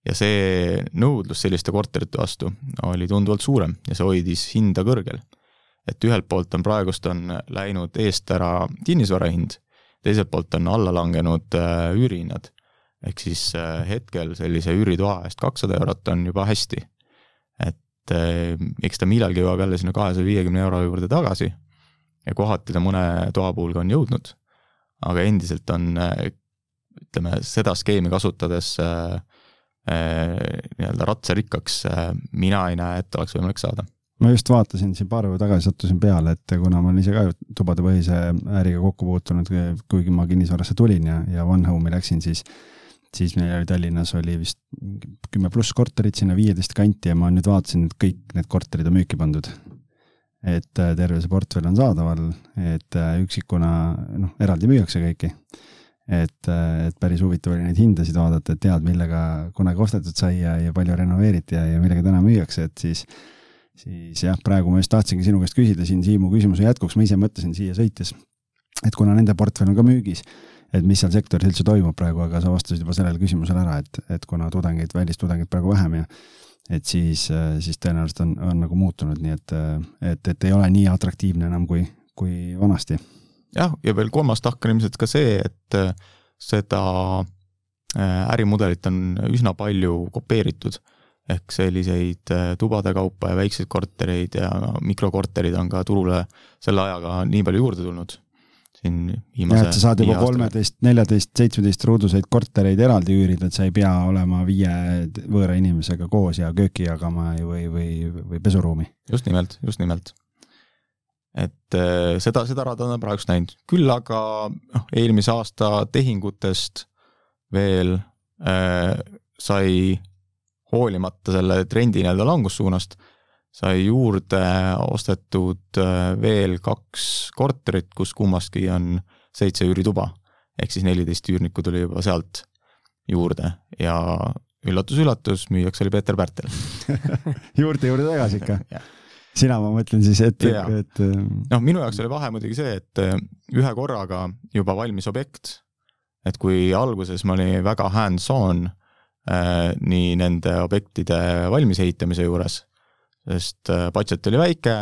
ja see nõudlus selliste korterite vastu oli tunduvalt suurem ja see hoidis hinda kõrgel. Et ühelt poolt on praegust on läinud eest ära kinnisvara hind, teiselt poolt on alla langenud äh, üürihinnad. ehk siis äh, hetkel sellise üüritoa eest kakssada eurot on juba hästi. et äh, eks ta millalgi jõuab jälle sinna kahesaja viiekümne euro juurde tagasi ja kohati ta mõne toa puhul ka on jõudnud, aga endiselt on ütleme, seda skeemi kasutades äh, äh, nii-öelda ratsarikkaks äh, mina ei näe, et oleks võimalik saada ma just vaatasin siin paar päeva tagasi, sattusin peale, et kuna ma olen ise ka tubadepõhise äriga kokku puutunud, kuigi ma kinnisvarasse tulin ja, ja One Home'i läksin, siis siis meil oli Tallinnas oli vist kümme pluss korterit sinna viieteist kanti ja ma nüüd vaatasin, et kõik need korterid on müüki pandud. et äh, terve see portfell on saadaval, et äh, üksikuna noh, eraldi müüakse kõiki. et, äh, et päris huvitav oli neid hindasid vaadata, et tead, millega kunagi ostetud sai ja, ja palju renoveeriti ja, ja millega täna müüakse, et siis siis jah, praegu ma just tahtsingi sinu käest küsida siin Siimu küsimuse jätkuks, ma ise mõtlesin siia sõites, et kuna nende portfell on ka müügis, et mis seal sektoris üldse toimub praegu, aga sa vastasid juba sellele küsimusele ära, et, et kuna tudengeid, välistudengeid praegu vähem ja et siis, siis tõenäoliselt on, on nagu muutunud, nii et, et, et ei ole nii atraktiivne enam kui, kui vanasti. jah, ja veel kolmas tahk on ilmselt ka see, et seda äh, ärimudelit on üsna palju kopeeritud ehk selliseid äh, tubade kaupa ja väikseid kortereid ja mikrokorterid on ka turule selle ajaga nii palju juurde tulnud. siin viimase jah, et sa saad juba kolmeteist, neljateist, seitsmeteist ruuduseid kortereid eraldi üürida, et sa ei pea olema viie võõra inimesega koos ja kööki jagama või, või, või pesuruumi. just nimelt, just nimelt. et äh, seda, seda rada on praegust näinud, küll aga noh, eelmise aasta tehingutest veel äh, sai hoolimata selle trendi nii-öelda langussuunast, sai juurde ostetud äh, veel kaks korterit, kus kummaski on seitse üürituba. ehk siis neliteist üürnikku tuli juba sealt juurde ja üllatus-üllatus, müüjaks oli Peeter Pärtel juurde, juurde tagasi ikka sina, ma mõtlen siis, et, et. Äh, noh, minu jaoks oli vahe muidugi see, et äh, ühe korraga juba valmis objekt, et kui alguses ma olin väga hands-on nii nende objektide valmisehitamise juures, sest äh, budget oli väike,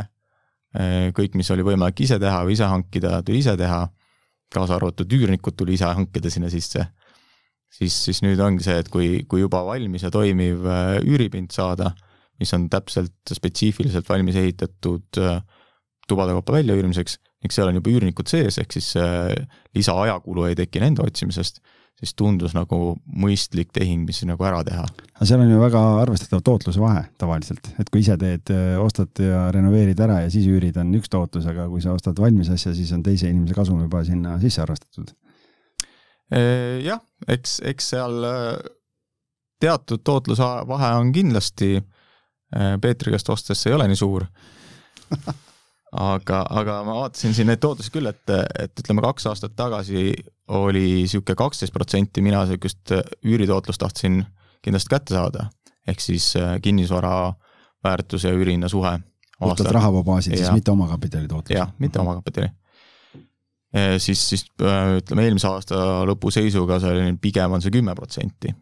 äh, kõik, mis oli võimalik ise teha või ise hankida, tuli ise teha, kaasa arvatud üürnikud tuli ise hankida sinna sisse. siis, siis nüüd ongi see, et kui, kui juba valmis ja toimiv üüripind saada, mis on täpselt spetsiifiliselt valmis ehitatud tubade kaupa väljaüürimiseks, ning seal on juba üürnikud sees, ehk siis lisaajakulu ei teki nende otsimisest siis tundus nagu mõistlik tehing, mis nagu ära teha. aga seal on ju väga arvestatav tootluse vahe tavaliselt, et kui ise teed, ostad ja renoveerid ära ja siis üürid, on üks tootlus, aga kui sa ostad valmis asja, siis on teise inimese kasum juba sinna sisse arvestatud. jah, eks, eks seal teatud tootluse vahe on kindlasti, Peetri käest ostes see ei ole nii suur aga, aga ma vaatasin siin neid tootlusi küll, et, et ütleme, kaks aastat tagasi oli niisugune kaksteist protsenti, mina niisugust üüritootlust tahtsin kindlasti kätte saada. ehk siis äh, kinnisvara väärtuse ja üürihinna suhe. puhtalt rahavoo baasil, siis mitte omakapitali tootlus? jah, mitte omakapitali. siis, siis äh, ütleme, eelmise aasta lõpu seisuga see oli, pigem on see kümme protsenti.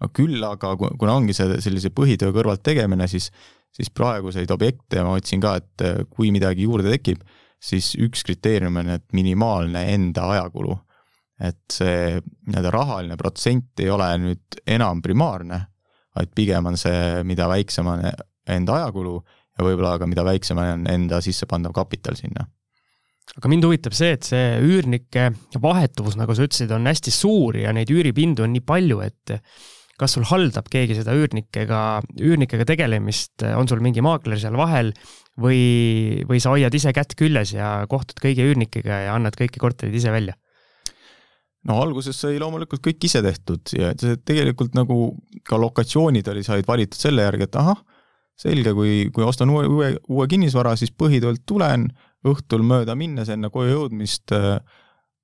aga küll aga, kuna ongi see sellise põhitöö kõrvalt tegemine, siis siis praeguseid objekte ma otsin ka, et äh, kui midagi juurde tekib, siis üks kriteerium on, et minimaalne enda ajakulu. Et see nii-öelda rahaline protsent ei ole nüüd enam primaarne, vaid pigem on see, mida väiksem on enda ajakulu ja võib-olla ka mida väiksem on enda sissepandav kapital sinna aga mind huvitab see, et see üürnike vahetuvus, nagu sa ütlesid, on hästi suur ja neid üüripindu on nii palju, et kas sul haldab keegi seda üürnikega, üürnikega tegelemist, on sul mingi maakler seal vahel või, või sa hoiad ise kätt küljes ja kohtud kõigi üürnikega ja annad kõiki korterid ise välja? No alguses sai loomulikult kõik ise tehtud ja tegelikult nagu ka lokatsioonid oli, said valitud selle järgi, et ahah, selge, kui, kui ostan uue, uue, uue kinnisvara, siis põhitöölt tulen, õhtul mööda minnes enne koju jõudmist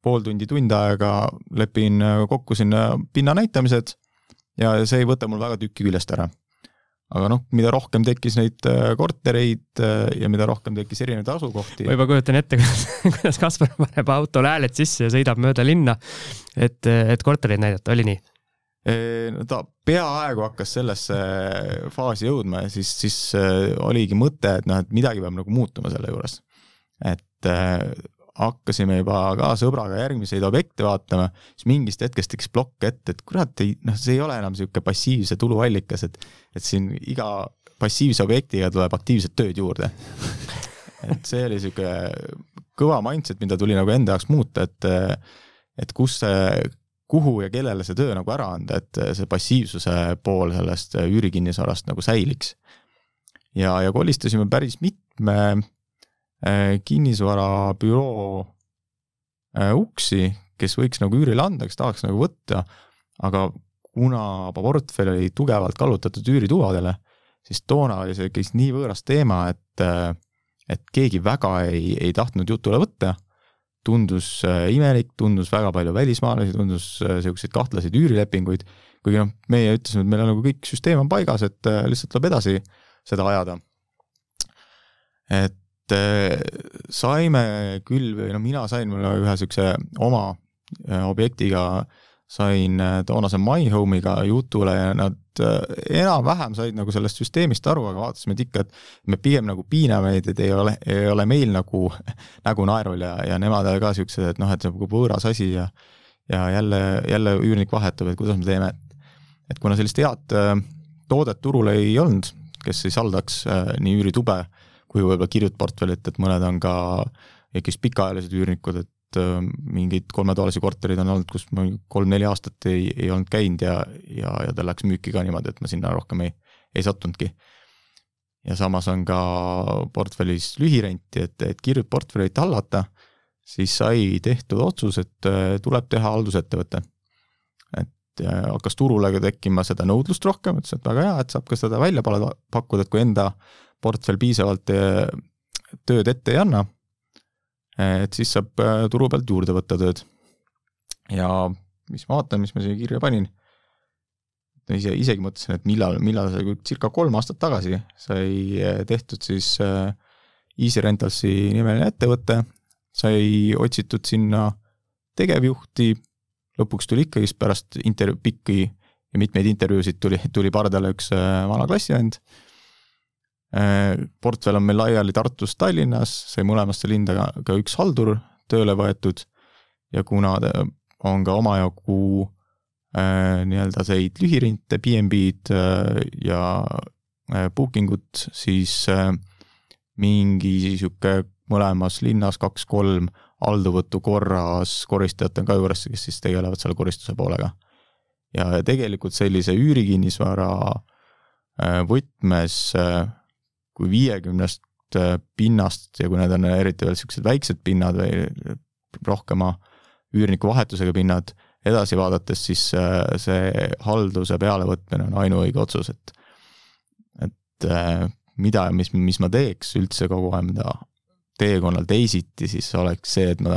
pool tundi, tund aega lepin kokku sinna pinna näitamised ja see ei võta mul väga tükki küljest ära. Aga noh, mida rohkem tekkis neid äh, kortereid äh, ja mida rohkem tekkis erinevaid asukohti. ma juba kujutan ette, kuidas, Kaspar paneb autole hääled sisse ja sõidab mööda linna, et, et kortereid näidata, oli nii? no ta peaaegu hakkas sellesse faasi jõudma ja siis, siis äh, oligi mõte, et noh, et midagi peab nagu muutuma selle juures. et äh, hakkasime juba ka sõbraga järgmiseid objekte vaatama, siis mingist hetkest tekkis plokk ette, et kurat, ei noh, see ei ole enam niisugune passiivse tuluallikas, et et siin iga passiivse objektiga tuleb aktiivset tööd juurde et see oli niisugune kõva mindset, mida tuli nagu enda jaoks muuta, et et kus see, kuhu ja kellele see töö nagu ära anda, et see passiivsuse pool sellest üürikinnisvarast nagu säiliks. ja, ja kolistasime päris mitme kinnisvarabüroo äh, uksi, kes võiks nagu üürile anda, kes tahaks nagu võtta, aga kuna portfell oli tugevalt kallutatud üüritubadele, siis toona oli see kõik nii võõras teema, et äh, et keegi väga ei, ei tahtnud jutule võtta, tundus äh, imelik, tundus väga palju välismaalasi, tundus niisuguseid äh, kahtlaseid üürilepinguid, kuigi noh, meie ütlesime, et meil on nagu kõik süsteem on paigas, et äh, lihtsalt tuleb edasi seda ajada. et saime küll või no mina sain ühe niisuguse oma objektiga sain toonase My Home'iga jutule ja nad äh, enam-vähem said nagu sellest süsteemist aru, aga vaatasime, et ikka, et me pigem nagu piiname neid, et ei ole, ei ole meil nagu nägu naerul ja, ja nemad ka siuksed, et noh, et see on nagu võõras asi ja ja jälle, jälle üürnik vahetub, et kuidas me teeme. et kuna sellist head äh, toodet turul ei olnud, kes siis haldaks äh, nii üüritube kui võib-olla kirjutportfellit, et mõned on ka ikkagist pikaajalised üürnikud, et äh, mingeid kolmetoalisi korterid on olnud, kus ma kolm-neli aastat ei, ei olnud käinud ja, ja, ja ta läks müüki ka niimoodi, et ma sinna rohkem ei, ei sattunudki. ja samas on ka portfellis lühirenti, et, et kirjutportfellit hallata, siis sai tehtud otsus, et äh, tuleb teha haldusettevõte. et äh, hakkas turule tekkima seda nõudlust rohkem, ütles, et väga hea, et saab ka seda välja pakkuda, et kui enda portfell piisavalt tööd ette ei anna et siis saab äh, turu pealt juurde võtta tööd. ja mis ma vaatan, mis ma siia kirja panin, ise, isegi mõtlesin, et millal, millal see circa kolm aastat tagasi sai tehtud siis Easy Rentalsi nimeline ettevõte, sai otsitud sinna tegevjuhti, lõpuks tuli ikkagist pärast intervjuu, pikki ja mitmeid intervjuusid tuli, tuli pardale üks vana klassivend Äh, portfell on meil laiali Tartus, Tallinnas, sai mõlemasse linda ka, ka üks haldur tööle võetud ja kuna on ka omajagu äh, nii-öelda neid lühirinte, BNB-d äh, ja äh, booking ut, siis äh, mingi sihuke mõlemas linnas kaks-kolm alluvõtu korras koristajat on ka juures, kes siis tegelevad selle koristuse poolega. ja tegelikult sellise üürikinnisvara äh, võtmes äh, kui viiekümnest äh, pinnast ja kui need on eriti veel niisugused väiksed pinnad või rohkema üürniku vahetusega pinnad, edasi vaadates, siis äh, see halduse pealevõtmine on ainuõige otsus, et et äh, mida ja mis, mis ma teeks üldse kogu enda teekonnal teisiti, siis oleks see, et ma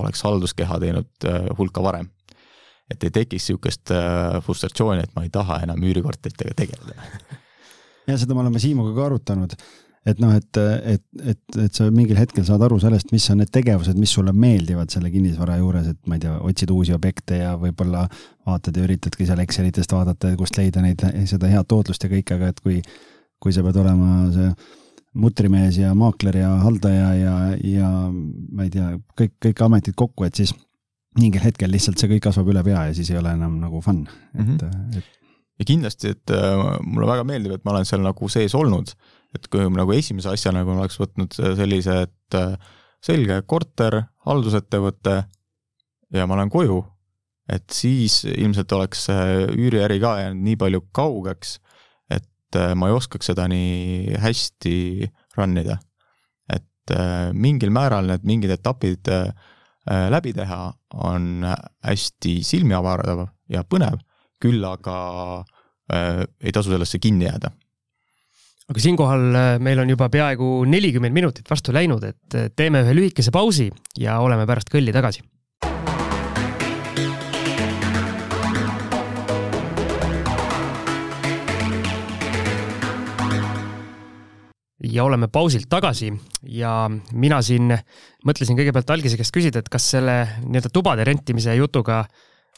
oleks halduskeha teinud hulka varem. et ei tekiks niisugust frustratsiooni, et ma ei taha enam üürikorteritega tegeleda ja seda me oleme Siimuga ka arutanud, et noh, et, et, et, et sa mingil hetkel saad aru sellest, mis on need tegevused, mis sulle meeldivad selle kinnisvara juures, et ma ei tea, otsid uusi objekte ja võib-olla vaatad ja üritadki seal Excelitest vaadata, kust leida neid, seda head tootlust ja kõike, aga et kui, kui sa pead olema see mutrimees ja maakler ja haldaja ja, ja ma ei tea, kõik, kõik ametid kokku, et siis mingil hetkel lihtsalt see kõik kasvab üle pea ja siis ei ole enam nagu fun, et mm, -hmm. et ja kindlasti, et äh, mulle väga meeldib, et ma olen seal nagu sees olnud, et kui ma nagu esimese asjana nagu oleks võtnud sellise, et äh, selge, korter, haldusettevõte ja ma lähen koju, et siis ilmselt oleks üüriäri ka jäänud nii palju kaugeks, et äh, ma ei oskaks seda nii hästi run ida. et mingil määral need mingid etapid läbi teha on hästi silmi avardav ja põnev küll aga äh, ei tasu sellesse kinni jääda. aga siinkohal äh, meil on juba peaaegu nelikümmend minutit vastu läinud, et äh, teeme ühe lühikese pausi ja oleme pärast kõlli tagasi ja oleme pausilt tagasi ja mina siin mõtlesin kõigepealt algise käest küsida, et kas selle nii-öelda tubade rentimise jutuga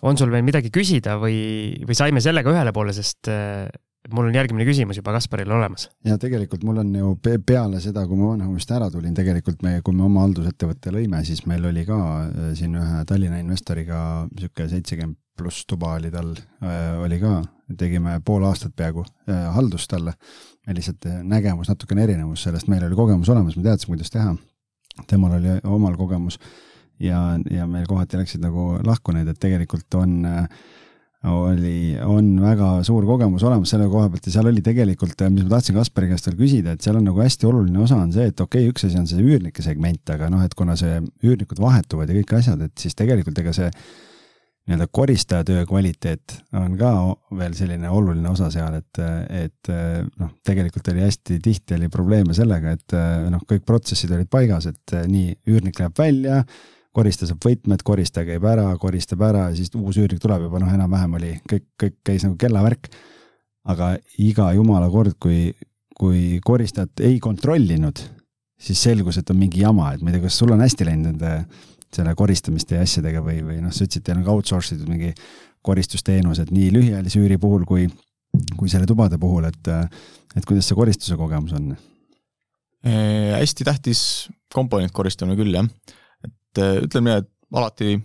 on sul veel midagi küsida või, või saime sellega ühele poole, sest äh, mul on järgmine küsimus juba Kasparil olemas. ja tegelikult mul on ju peale seda, kui ma Vanahommist ära tulin, tegelikult me, kui me oma haldusettevõtte lõime, siis meil oli ka äh, siin ühe Tallinna investoriga sihuke seitsekümmend pluss tuba oli tal, äh, oli ka, tegime pool aastat peaaegu haldust talle. lihtsalt nägemus natukene erinevus sellest, meil oli kogemus olemas, me teadsime, kuidas teha. temal oli omal kogemus ja, ja meil kohati läksid nagu lahku need, et tegelikult on äh, oli, on väga suur kogemus olemas selle koha pealt ja seal oli tegelikult, mis ma tahtsin Kaspari käest veel küsida, et seal on nagu hästi oluline osa on see, et okei okay,, üks asi on see üürnike segment, aga noh, et kuna see üürnikud vahetuvad ja kõik asjad, et siis tegelikult ega see nii-öelda koristaja töö kvaliteet on ka veel selline oluline osa seal, et, et noh, tegelikult oli hästi tihti oli probleeme sellega, et noh, kõik protsessid olid paigas, et nii üürnik läheb välja korista saab võtmed, koristaja käib ära, koristab ära ja siis uus üürnik tuleb juba noh, enam-vähem oli kõik, kõik käis nagu kellavärk. aga iga jumala kord, kui, kui koristajat ei kontrollinud, siis selgus, et on mingi jama, et ma ei tea, kas sul on hästi läinud nende selle koristamiste ja asjadega või, või noh, sa ütlesid, teil on ka outsource itud mingi koristusteenused nii lühiajalise üüri puhul kui, kui selle tubade puhul, et, et kuidas see koristuse kogemus on? hästi tähtis komponent koristamine küll, jah et äh, ütleme nii, et alati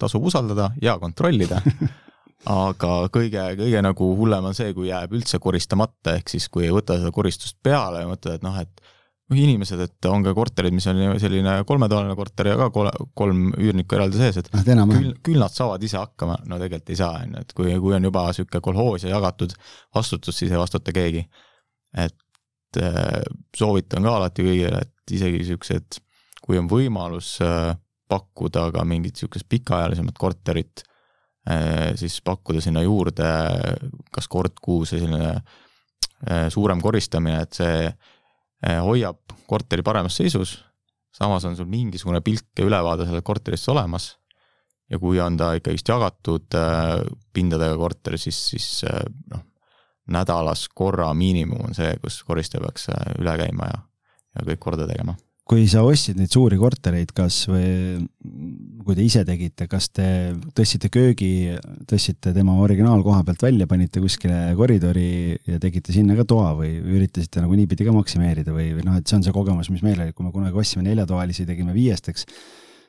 tasub usaldada ja kontrollida aga kõige, kõige nagu hullem on see, kui jääb üldse koristamata, ehk siis kui ei võta seda koristust peale ja mõtled, et noh, et noh, inimesed, et on ka korterid, mis on selline kolmetoaline korter ja ka kol kolm üürnikku eraldi sees, et küll, küll nad saavad ise hakkama, no tegelikult ei saa, on ju, et kui, kui on juba niisugune kolhoos ja jagatud vastutus, siis ei vastuta keegi. et äh, soovitan ka alati kõigile, et isegi niisugused, kui on võimalus äh, pakkuda ka mingit niisugust pikaajalisemat korterit, eh, siis pakkuda sinna juurde kas kord kuus selline eh, suurem koristamine, et see eh, hoiab korteri paremas seisus, samas on sul mingisugune pilk ja ülevaade sellest korterist olemas. Ja kui on ta ikkagist jagatud pindadega korter, siis, siis noh, nädalas korra miinimum on see, kus koristaja peaks üle käima ja, ja kõik korda tegema kui sa ostsid neid suuri kortereid, kas või kui te ise tegite, kas te tõstsite köögi, tõstsite tema originaalkoha pealt välja, panite kuskile koridori ja tegite sinna ka toa või üritasite nagu niipidi ka maksimeerida või, või noh, et see on see kogemus, mis meil oli, kui me kunagi ostsime neljatoalisi, tegime viiesteks,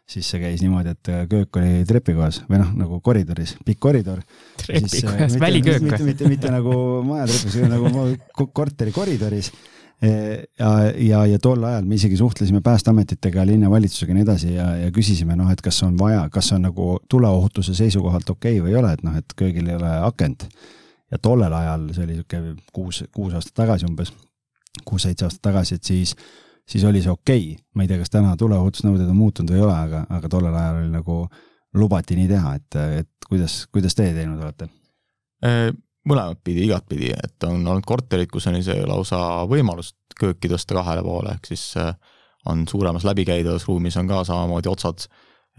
siis see käis niimoodi, et köök oli trepikojas või noh, nagu koridoris, pikk koridor. trepikojas, väliköök või? mitte, mitte, mitte, mitte nagu majatrepis, nagu korteri koridoris ja, ja, ja tol ajal me isegi suhtlesime päästeametitega, linnavalitsusega ja nii edasi ja, ja küsisime noh, et kas on vaja, kas on nagu tuleohutuse seisukohalt okei okay või ei ole, et noh, et köögil ei ole akent. ja tollel ajal, see oli sihuke kuus, kuus aastat tagasi umbes, kuus-seitse aastat tagasi, et siis, siis oli see okei okay.. ma ei tea, kas täna tuleohutusnõuded on muutunud või ei ole, aga, aga tollel ajal oli nagu, lubati nii teha, et, et kuidas, kuidas teie teinud olete? Äh, mõlemat pidi, igatpidi, et on olnud korterid, kus on isegi lausa võimalus kööki tõsta kahele poole, ehk siis äh, on suuremas läbikäidavas ruumis on ka samamoodi otsad,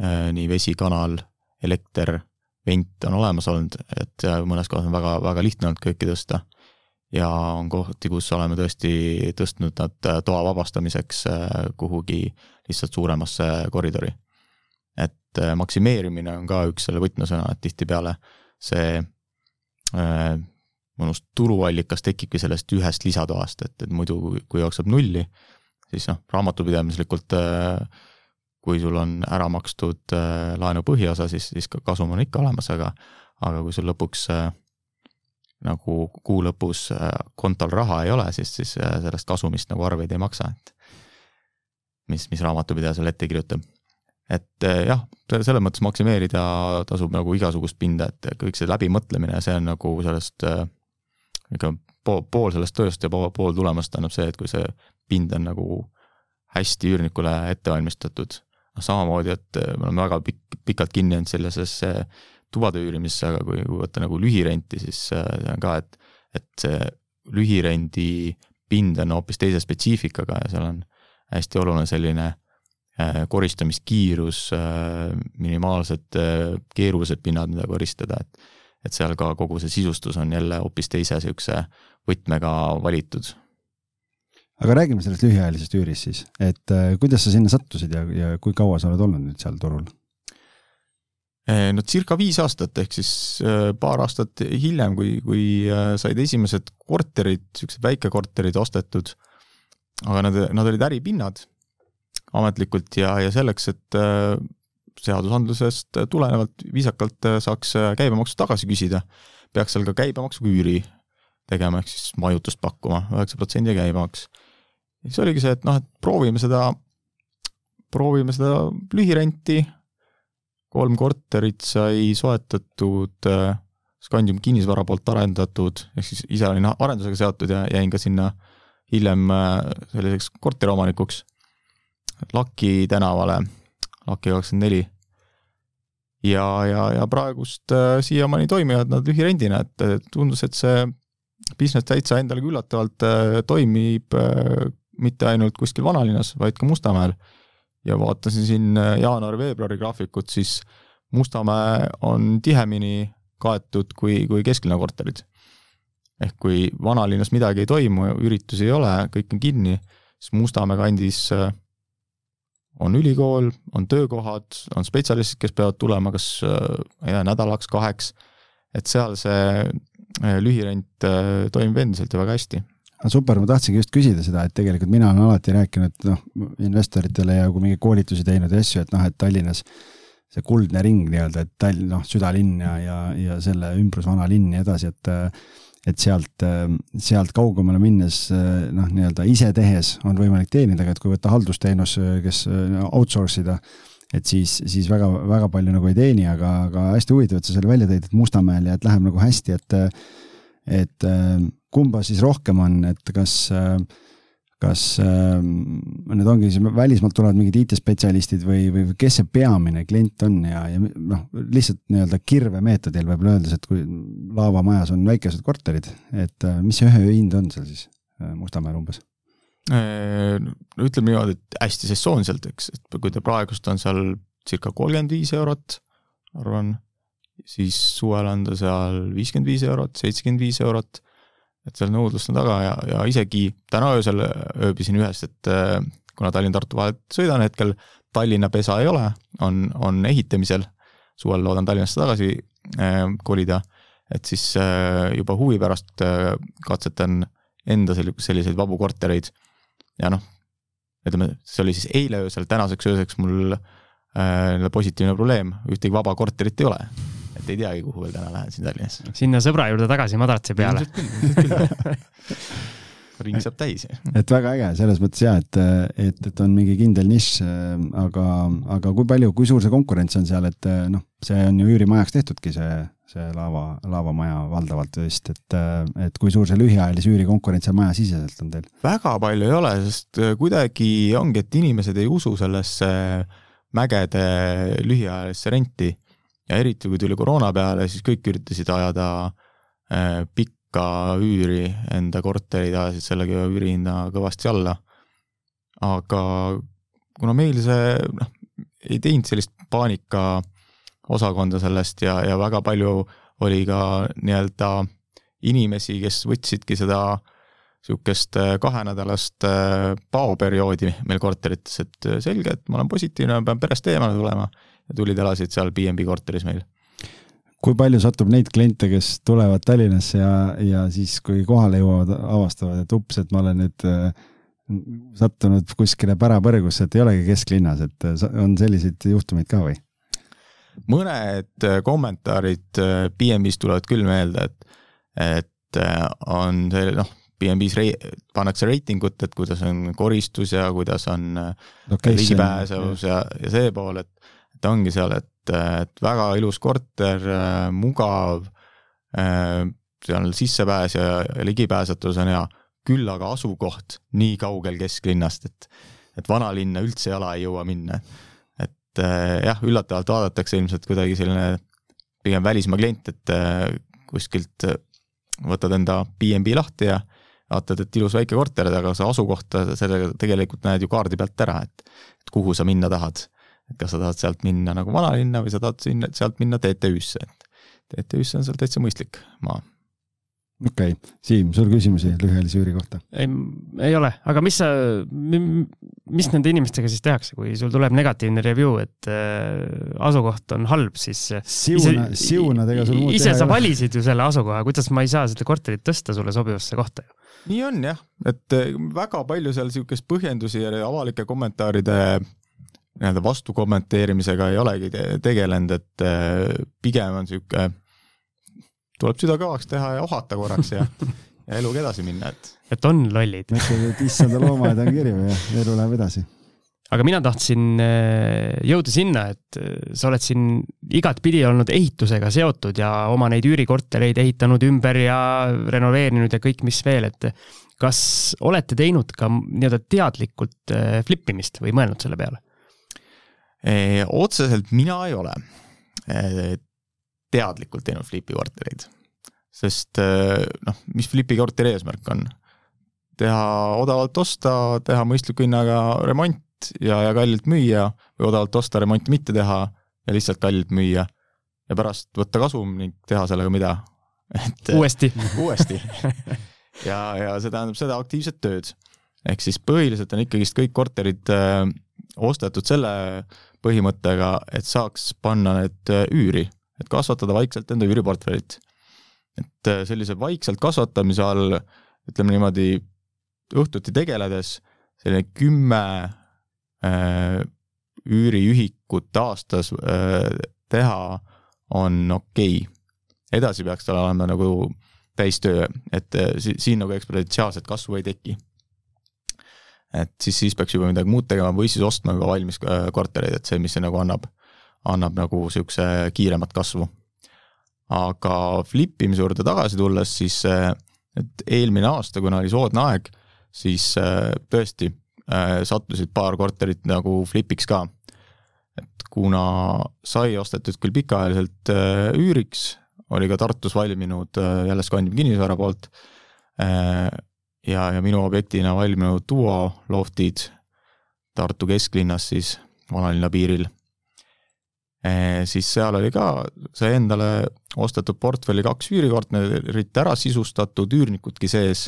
äh, nii vesi, kanal, elekter, vent on olemas olnud, et mõnes kohas on väga, väga lihtne olnud kööki tõsta. ja on kohti, kus oleme tõesti tõstnud nad äh, toa vabastamiseks kuhugi lihtsalt suuremasse koridori. et maksimeerimine on ka üks selle võtmesõna, et tihtipeale see Äh, mõnus tuluallikas tekibki sellest ühest lisatoast, et, et muidu kui jookseb nulli, siis noh, raamatupidamislikult äh, kui sul on ära makstud äh, laenu põhiosa, siis, siis kasum on ikka olemas, aga aga kui sul lõpuks nagu kuu lõpus kontol raha ei ole, siis, siis sellest kasumist nagu arveid ei maksa, et mis, mis raamatupidaja sulle ette kirjutab et eh, jah, selles mõttes maksimeerida tasub nagu igasugust pinda, et kõik see läbimõtlemine, see on nagu sellest äh, ikka pool, pool sellest tööst ja pool, pool tulemust annab see, et kui see pind on nagu hästi üürnikule ette valmistatud. noh, samamoodi, et eh, me oleme väga pikk, pikalt kinni jäänud sellisesse tubade üürimisse, aga kui, kui võtta nagu lühirenti, siis see on ka, et, et see lühirendi pind on hoopis teise spetsiifikaga ja seal on hästi oluline selline Äh, koristamiskiirus, äh, minimaalsed äh, keerulised pinnad, mida koristada, et et seal ka kogu see sisustus on jälle hoopis teise niisuguse võtmega valitud. aga räägime sellest lühiajalisest üürist siis, et kuidas sa sinna sattusid ja, ja kui kaua sa oled olnud nüüd seal turul? no circa viis aastat, ehk siis paar aastat hiljem, kui, kui said esimesed korterid, niisugused väikekorterid ostetud, aga nad, nad olid äripinnad ametlikult ja, ja selleks, et seadusandlusest tulenevalt viisakalt saaks käibemaksu tagasi küsida, peaks seal ka käibemaksuga üüri tegema, ehk siis majutust pakkuma, üheksa protsendi käibemaks. siis oligi see, et noh, et proovime seda, proovime seda lühirenti, kolm korterit sai soetatud äh, Scandium kinnisvara poolt arendatud, ehk siis ise olin arendusega seotud ja jäin ka sinna hiljem äh, selliseks korteriomanikuks Laki tänavale, Laki kakskümmend neli. ja, ja, ja praegust äh, siiamaani toimivad nad lühirendina, et tundus, et see business täitsa endale üllatavalt äh, toimib äh, mitte ainult kuskil vanalinnas, vaid ka Mustamäel. ja vaatasin siin äh, jaanuari-veebruari graafikut, siis Mustamäe on tihemini kaetud kui, kui kesklinna korterid. ehk kui vanalinnas midagi ei toimu, üritusi ei ole, kõik on kinni, siis Mustamäe kandis on ülikool, on töökohad, on spetsialistid, kes peavad tulema kas tea, nädalaks, kaheks, et seal see Äh, lühirent äh, toimib endiselt ja väga hästi. Super, ma tahtsingi just küsida seda, et tegelikult mina olen alati rääkinud noh, investoritele ja kui mingeid koolitusi teinud ja asju, et noh, et Tallinnas see kuldne ring nii-öelda, et Tallinn, noh, südalinn ja, ja, ja selle ümbrus vana linn ja edasi, et et sealt, sealt kaugemale minnes noh, nii-öelda ise tehes on võimalik teenida, aga et kui võtta haldusteenus, kes outsource ida, et siis, siis väga, väga palju nagu ei teeni, aga, aga hästi huvitav, et sa selle välja tõid, et Mustamäel ja et läheb nagu hästi, et et kumba siis rohkem on, et kas, kas need ongi siis välismaalt tulevad mingid IT-spetsialistid või, või kes see peamine klient on ja, ja noh, lihtsalt nii-öelda kirvemeetodil võib-olla öeldes, et kui laavamajas on väikesed korterid, et mis see ühe öö hind on seal siis Mustamäel umbes? no ütleme niimoodi, et hästi sesoonselt, eks, et kui ta praegust on seal circa kolmkümmend viis eurot, arvan, siis suvel on ta seal viiskümmend viis eurot, seitsekümmend viis eurot, et seal nõudlust on taga ja, ja isegi täna öösel ööbisin ühes, et äh, kuna Tallinn-Tartu vahet sõidan hetkel, Tallinna pesa ei ole, on, on ehitamisel, suvel loodan Tallinnasse tagasi äh, kolida, et siis äh, juba huvi pärast katsetan enda selliseid vabu kortereid ja noh, ütleme, see oli siis eile öösel, tänaseks ööseks mul äh, positiivne probleem, ühtegi vaba korterit ei ole. Ei teagi, kuhu veel täna lähen siin Tallinnas. sinna sõbra juurde tagasi madratsi peale. ring saab täis. et väga äge, selles mõttes ja, et, et, et on mingi kindel nišš, aga, aga kui palju, kui suur see konkurents on seal, et noh, see on ju üürimajaks tehtudki, see see laava, laavamaja valdavalt vist, et, et kui suur see lühiajalise üüri konkurents seal majasiseselt on teil? väga palju ei ole, sest äh, kuidagi ongi, et inimesed ei usu sellesse mägede lühiajalisse renti ja eriti kui tuli koroona peale, siis kõik üritasid ajada äh, pikka üüri, enda korterid ajasid sellega üürihinna kõvasti alla. aga kuna meil see noh, ei teinud sellist paanika osakonda sellest ja, ja väga palju oli ka nii-öelda inimesi, kes võtsidki seda niisugust äh, kahenädalast äh, paoperioodi meil korterites, et selge, et ma olen positiivne, ma pean perest eemale tulema tulid, elasid seal BNB korteris meil. kui palju satub neid kliente, kes tulevad Tallinnasse ja, ja siis, kui kohale jõuavad, avastavad, et ups, et ma olen nüüd sattunud kuskile pärapõrgusse, et ei olegi kesklinnas, et on selliseid juhtumeid ka või? mõned äh, kommentaarid BNB-s äh, tulevad küll meelde, et, et äh, on see noh, BNB-s rei-, pannakse reitingut, et kuidas on koristus ja kuidas on ligipääsevus ja, ja see pool, et, et ongi seal, et, et väga ilus korter, mugav, seal sissepääs ja, ligipääsetus on hea, küll aga asukoht nii kaugel kesklinnast, et, et vanalinna üldse jala ei jõua minna et äh, jah, üllatavalt vaadatakse ilmselt kuidagi selline pigem välismaa klient, et äh, kuskilt äh, võtad enda BNB lahti ja vaatad, et ilus väike korter, aga sa asukohta sellega tegelikult näed ju kaardi pealt ära, et et kuhu sa minna tahad. Et kas sa tahad sealt minna nagu vanalinna või sa tahad sinna, sealt minna TTÜ-sse, et TTÜ-sse on seal täitsa mõistlik maa okei okay., Siim, sul küsimusi lühiajalise üüri kohta? ei, ei ole, aga mis sa, mis nende inimestega siis tehakse, kui sul tuleb negatiivne review, et äh, asukoht on halb, siis siuna, siunadega sul muud ise sa valisid ju selle asukoha, kuidas ma ei saa seda korterit tõsta sulle sobivasse kohta ju? nii on jah, et äh, väga palju seal niisugust põhjendusi ja avalike kommentaaride nii-öelda vastu kommenteerimisega ei olegi te tegelenud, et äh, pigem on niisugune, tuleb süda kõvaks teha ja ohata korraks ja ja eluga edasi minna, et. et on lollid. mõtled, et issanda loomaaed on kirju ja elu läheb edasi. aga mina tahtsin äh, jõuda sinna, et äh, sa oled siin igatpidi olnud ehitusega seotud ja oma neid üürikortereid ehitanud ümber ja renoveerinud ja kõik, mis veel, et kas olete teinud ka nii-öelda teadlikult flip imist või mõelnud selle peale? Otseselt mina ei ole teadlikult teinud flipi kortereid sest eh, noh, mis Flipi korteri eesmärk on? teha odavalt osta, teha mõistliku hinnaga remont ja, ja kallilt müüa või odavalt osta, remonti mitte teha ja lihtsalt kallilt müüa ja pärast võtta kasum ning teha sellega mida? et uuesti uuesti ja, ja see tähendab seda aktiivset tööd. ehk siis põhiliselt on ikkagist kõik korterid äh, ostetud selle põhimõttega, et saaks panna need äh, üüri, et kasvatada vaikselt enda üüriportfellit et äh, sellise vaikselt kasvatamise all, ütleme niimoodi, õhtuti tegeledes selline kümme äh, üüriühikut aastas teha on okei okay.. edasi peaks tal olema nagu täistöö, et si siin nagu eksponentsiaalset kasvu ei teki. Et siis, siis peaks juba midagi muud tegema või siis ostma juba valmis äh, kortereid, et see, mis see nagu annab, annab nagu niisuguse kiiremat kasvu aga flip imise juurde tagasi tulles, siis äh, et eelmine aasta, kuna oli soodne aeg, siis äh, tõesti sattusid paar korterit nagu flipiks ka. et kuna sai ostetud küll pikaajaliselt üüriks, oli ka Tartus valminud jälle Scandium kinnisvara poolt ja, ja minu objektina valminud duo loftid Tartu kesklinnas siis vanalinna piiril Eh, siis seal oli ka, sai endale ostetud portfelli kaks üürikorterit ära sisustatud, üürnikudki sees.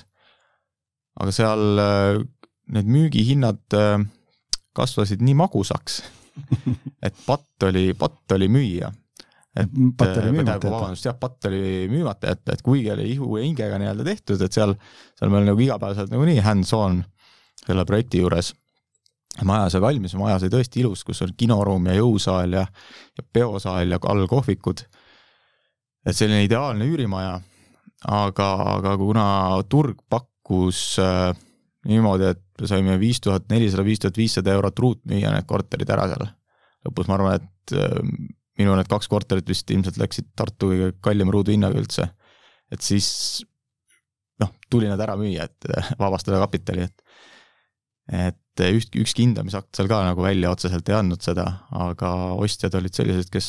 aga seal eh, need müügihinnad eh, kasvasid nii magusaks, et patt oli, patt oli müüa. Et patt oli müümata vabandust, jah, patt oli müümata jätta, et kuigi oli ihu ja hingega nii-öelda tehtud, et seal, seal me olime nagu igapäevaselt nagunii hands-on selle projekti juures maja sai valmis, maja sai tõesti ilus, kus on kinoruum ja jõusaal ja, ja peosaal ja all kohvikud. et selline ideaalne üürimaja, aga, aga kuna turg pakkus äh, niimoodi, et saime viis tuhat nelisada, viis tuhat viissada eurot ruut müüa need korterid ära seal. lõpus ma arvan, et äh, minu need kaks korterit vist ilmselt läksid Tartu kõige kallima ruuduhinnaga üldse. et siis noh, tuli nad ära müüa, et vabastada kapitali, et et üht, ükski hindamisakt seal ka nagu välja otseselt ei andnud seda, aga ostjad olid sellised, kes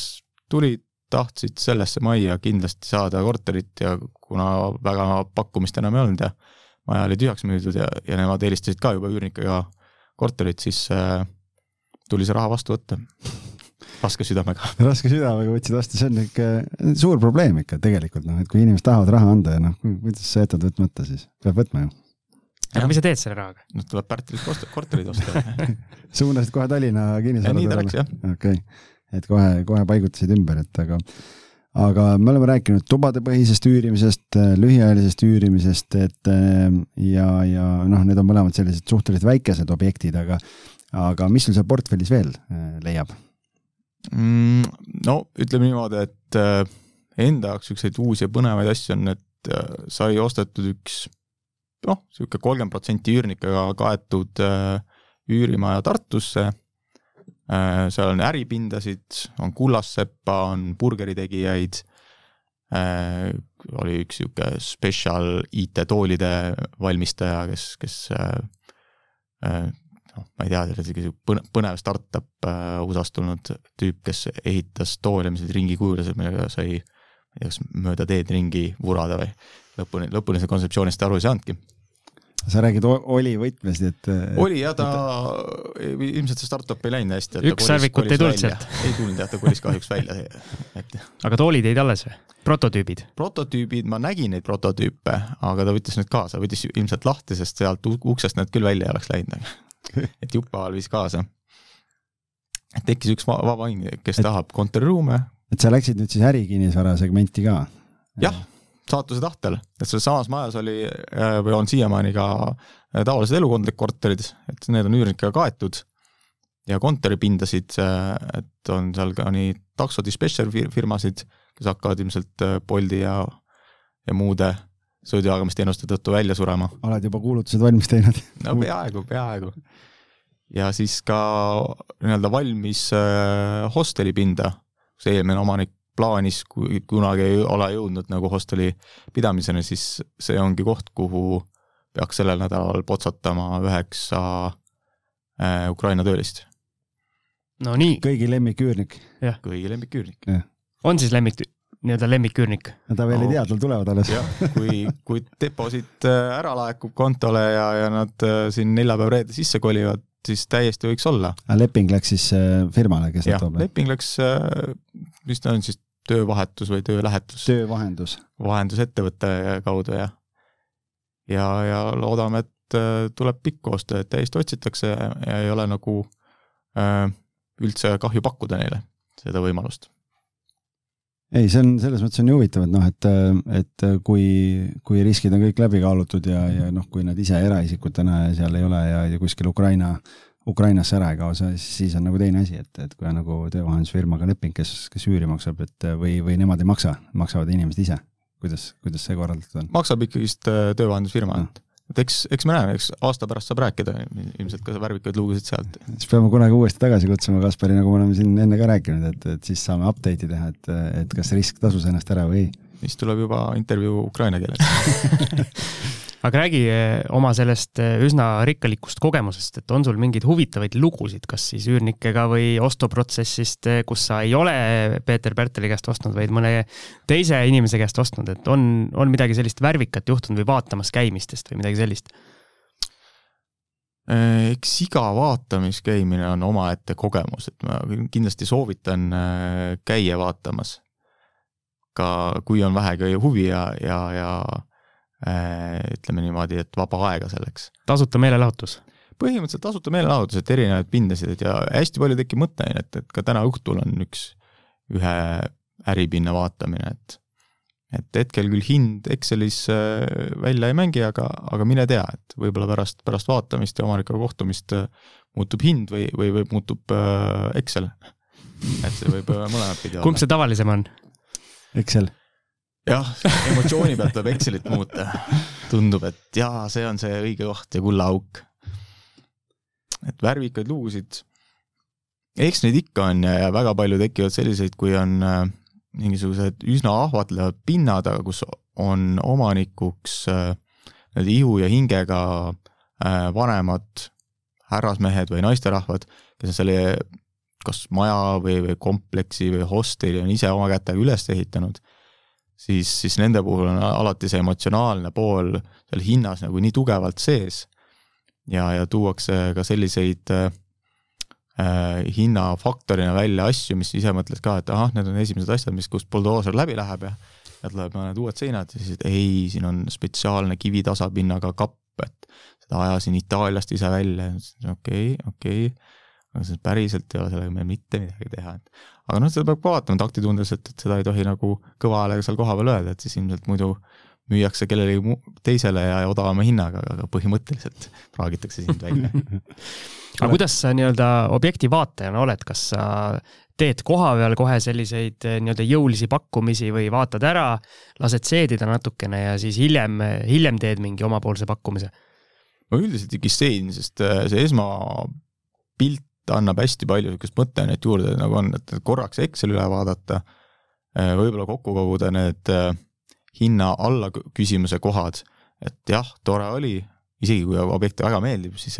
tulid, tahtsid sellesse majja kindlasti saada korterit ja kuna väga pakkumist enam ei olnud ja maja oli tühjaks müüdud ja, ja nemad eelistasid ka juba üürnikega korterit, siis äh, tuli see raha vastu võtta raske südamega. raske südamega võtsid vastu, see on ikka suur probleem ikka tegelikult noh, et kui inimesed tahavad raha anda ja noh, kuidas sa jätad võtmata siis, peab võtma ju aga mis sa teed selle rahaga? no tuleb Pärtlilt osta, korterid osta suunasid kohe Tallinna kinnisvara nii ta läks jah. okei okay., et kohe, kohe paigutasid ümber, et aga, aga me oleme rääkinud tubadepõhisest üürimisest, lühiajalisest üürimisest, et ja, ja noh, need on mõlemad sellised suhteliselt väikesed objektid, aga, aga mis sul seal portfellis veel äh, leiab? No ütleme niimoodi, et äh, enda jaoks siukseid uusi ja põnevaid asju on, et äh, sai ostetud üks noh, niisugune kolmkümmend protsenti üürnikega kaetud äh, üürimaja Tartusse. Seal on äripindasid, on kullasseppa, on burgeritegijaid oli üks niisugune spetsial IT-toolide valmistaja, kes, kes noh, ma ei tea, see oli isegi põnev startup äh, USA-st tulnud tüüp, kes ehitas toole, mis olid ringikujulised, millega sai, ma ei tea, kas mööda teed ringi vurada või lõpuni, lõpuni seda kontseptsioonist aru ei saanudki sa räägid oli võtmes, nii et. oli ja ta et... ilmselt see startup ei läinud hästi. üks särvikut ei tulnud sealt. ei tulnud jah, ta kolis kahjuks välja, et. aga toolid jäid alles või? prototüübid? prototüübid, ma nägin neid prototüüpe, aga ta võttis need kaasa, võttis ilmselt lahti, sest sealt uksest need küll välja ei oleks läinud. et Juppahal viis kaasa. tekkis üks va- vaba inimene, kes tahab kontoriruume, et sa läksid nüüd siis ärikinnisvara segmenti ka? jah, saatuse tahtel, et selles samas majas oli äh, või on siiamaani ka äh, tavalised elukondlikud korterid, et need on üürnikega kaetud ja kontoripindasid, et on seal ka nii takso dispatcher fir- firmasid, kes hakkavad ilmselt äh, Bolti ja, ja muude sõidujagamisteenuste tõttu välja surema. oled juba kuulutused valmis teinud? no peaaegu, peaaegu. ja siis ka nii-öelda valmis äh, hostelipinda, kus eelmine omanik plaanis, kui kunagi ei ole jõudnud nagu hosteli pidamiseni, siis see ongi koht, kuhu peaks sellel nädalal potsatama üheksa äh, Ukraina töölist, no nii, kõigi lemmiküürnik? kõigi lemmiküürnik. on siis lemmik, nii-öelda lemmiküürnik? no ta veel ei tea, tal tulevad alles. jah, kui, kui deposiit äh, ära laekub kontole ja, ja nad äh, siin neljapäev-reede sisse kolivad, siis täiesti võiks olla. leping läks siis äh, firmale, kes jah nad toob? leping läks, mis ta on siis, töövahetus või töölähetus, töövahendus. vahendusettevõtte kaudu ja ja, ja loodame, et tuleb pikk koostöö, et täiesti otsitakse ja, ja ei ole nagu äh, üldse kahju pakkuda neile seda võimalust. Ei, see on, selles mõttes on ju huvitav, et noh, et, et kui, kui riskid on kõik läbi kaalutud ja, ja noh, kui nad ise eraisikutena seal ei ole ja, ja kuskil Ukraina, Ukrainasse ära ei kao, siis on nagu teine asi, et, et kui on nagu töövahendusfirmaga leping, kes, kes üüri maksab, et või, või nemad ei maksa, maksavad inimesed ise. kuidas, kuidas see korraldatud on? maksab ikkagist äh, töövahendusfirma Mm. mm., et eks, eks me näeme, eks aasta pärast saab rääkida ilmselt ka värvikaid lugusid sealt. siis peame kunagi uuesti tagasi kutsuma Kaspari, nagu me oleme siin enne ka rääkinud, et, et siis saame update'i teha, et, et kas risk tasus ennast ära või ei. siis tuleb juba intervjuu ukraina keeles. aga räägi eh, oma sellest eh, üsna rikkalikust kogemusest, et on sul mingeid huvitavaid lugusid, kas siis üürnikega või ostuprotsessist, eh, kus sa ei ole Peeter Pärteli käest ostnud, vaid mõne teise inimese käest ostnud, et on, on midagi sellist värvikat juhtunud või vaatamas käimistest või midagi sellist? Eks iga vaatamiskäimine on omaette kogemus, et ma kindlasti soovitan käia vaatamas. ka kui on vähegi huvi ja, ja, ja ütleme niimoodi, et vaba aega selleks. tasuta meelelahutus? põhimõtteliselt tasuta meelelahutus, et erinevaid pindasid, et ja hästi palju tekib mõte, et, et ka täna õhtul on üks, ühe äripinna vaatamine, et et hetkel küll hind Excelis äh, välja ei mängi, aga, aga mine tea, et võib-olla pärast, pärast vaatamist ja omanikuga kohtumist äh, muutub hind või, või, või muutub äh, Excel. et see võib äh, mõlemat pidi kumb olla. see tavalisem on? Excel. Jah, emotsiooni pealt tuleb Excelit muuta. tundub, et jaa, see on see õige koht ja kullaauk. et värvikaid lugusid, eks neid ikka on ja, väga palju tekivad selliseid, kui on äh, mingisugused üsna ahvatlevad pinnad, aga kus on omanikuks äh, need ihu ja hingega äh, vanemad härrasmehed või naisterahvad, kes on selle kas maja või, või kompleksi või hosteli on ise oma kätega üles ehitanud, siis, siis nende puhul on alati see emotsionaalne pool seal hinnas nagu nii tugevalt sees. Ja, ja tuuakse ka selliseid äh, äh, hinnafaktorina välja asju, mis ise mõtled ka, et ahah, need on esimesed asjad, mis, kust buldooser läbi läheb ja ja tuleb mõned uued seinad ja siis, et ei, siin on spetsiaalne kivitasapinnaga kapp, et seda ajasin Itaaliast ise välja, okei, okei, aga see päriselt ei ole sellega meil mitte midagi teha, et aga noh, seda peab ka vaatama taktitundeliselt, et seda ei tohi nagu kõva häälega seal kohapeal öelda, et siis ilmselt muidu müüakse kellelegi teisele ja odavama hinnaga, aga põhimõtteliselt praagitakse sind välja. aga kuidas sa nii-öelda objekti vaatajana oled, kas sa teed kohapeal kohe selliseid eh, nii-öelda jõulisi pakkumisi või vaatad ära, lased seedida natukene ja siis hiljem, hiljem teed mingi omapoolse pakkumise? ma üldiselt ikkagi sein, sest äh, see esmapilt annab hästi palju niisugust mõtteainet juurde, nagu on, et korraks Excel üle vaadata, võib-olla kokku koguda need äh, hinna alla kü- küsimise kohad, et jah, tore oli, isegi kui objekt väga meeldib, siis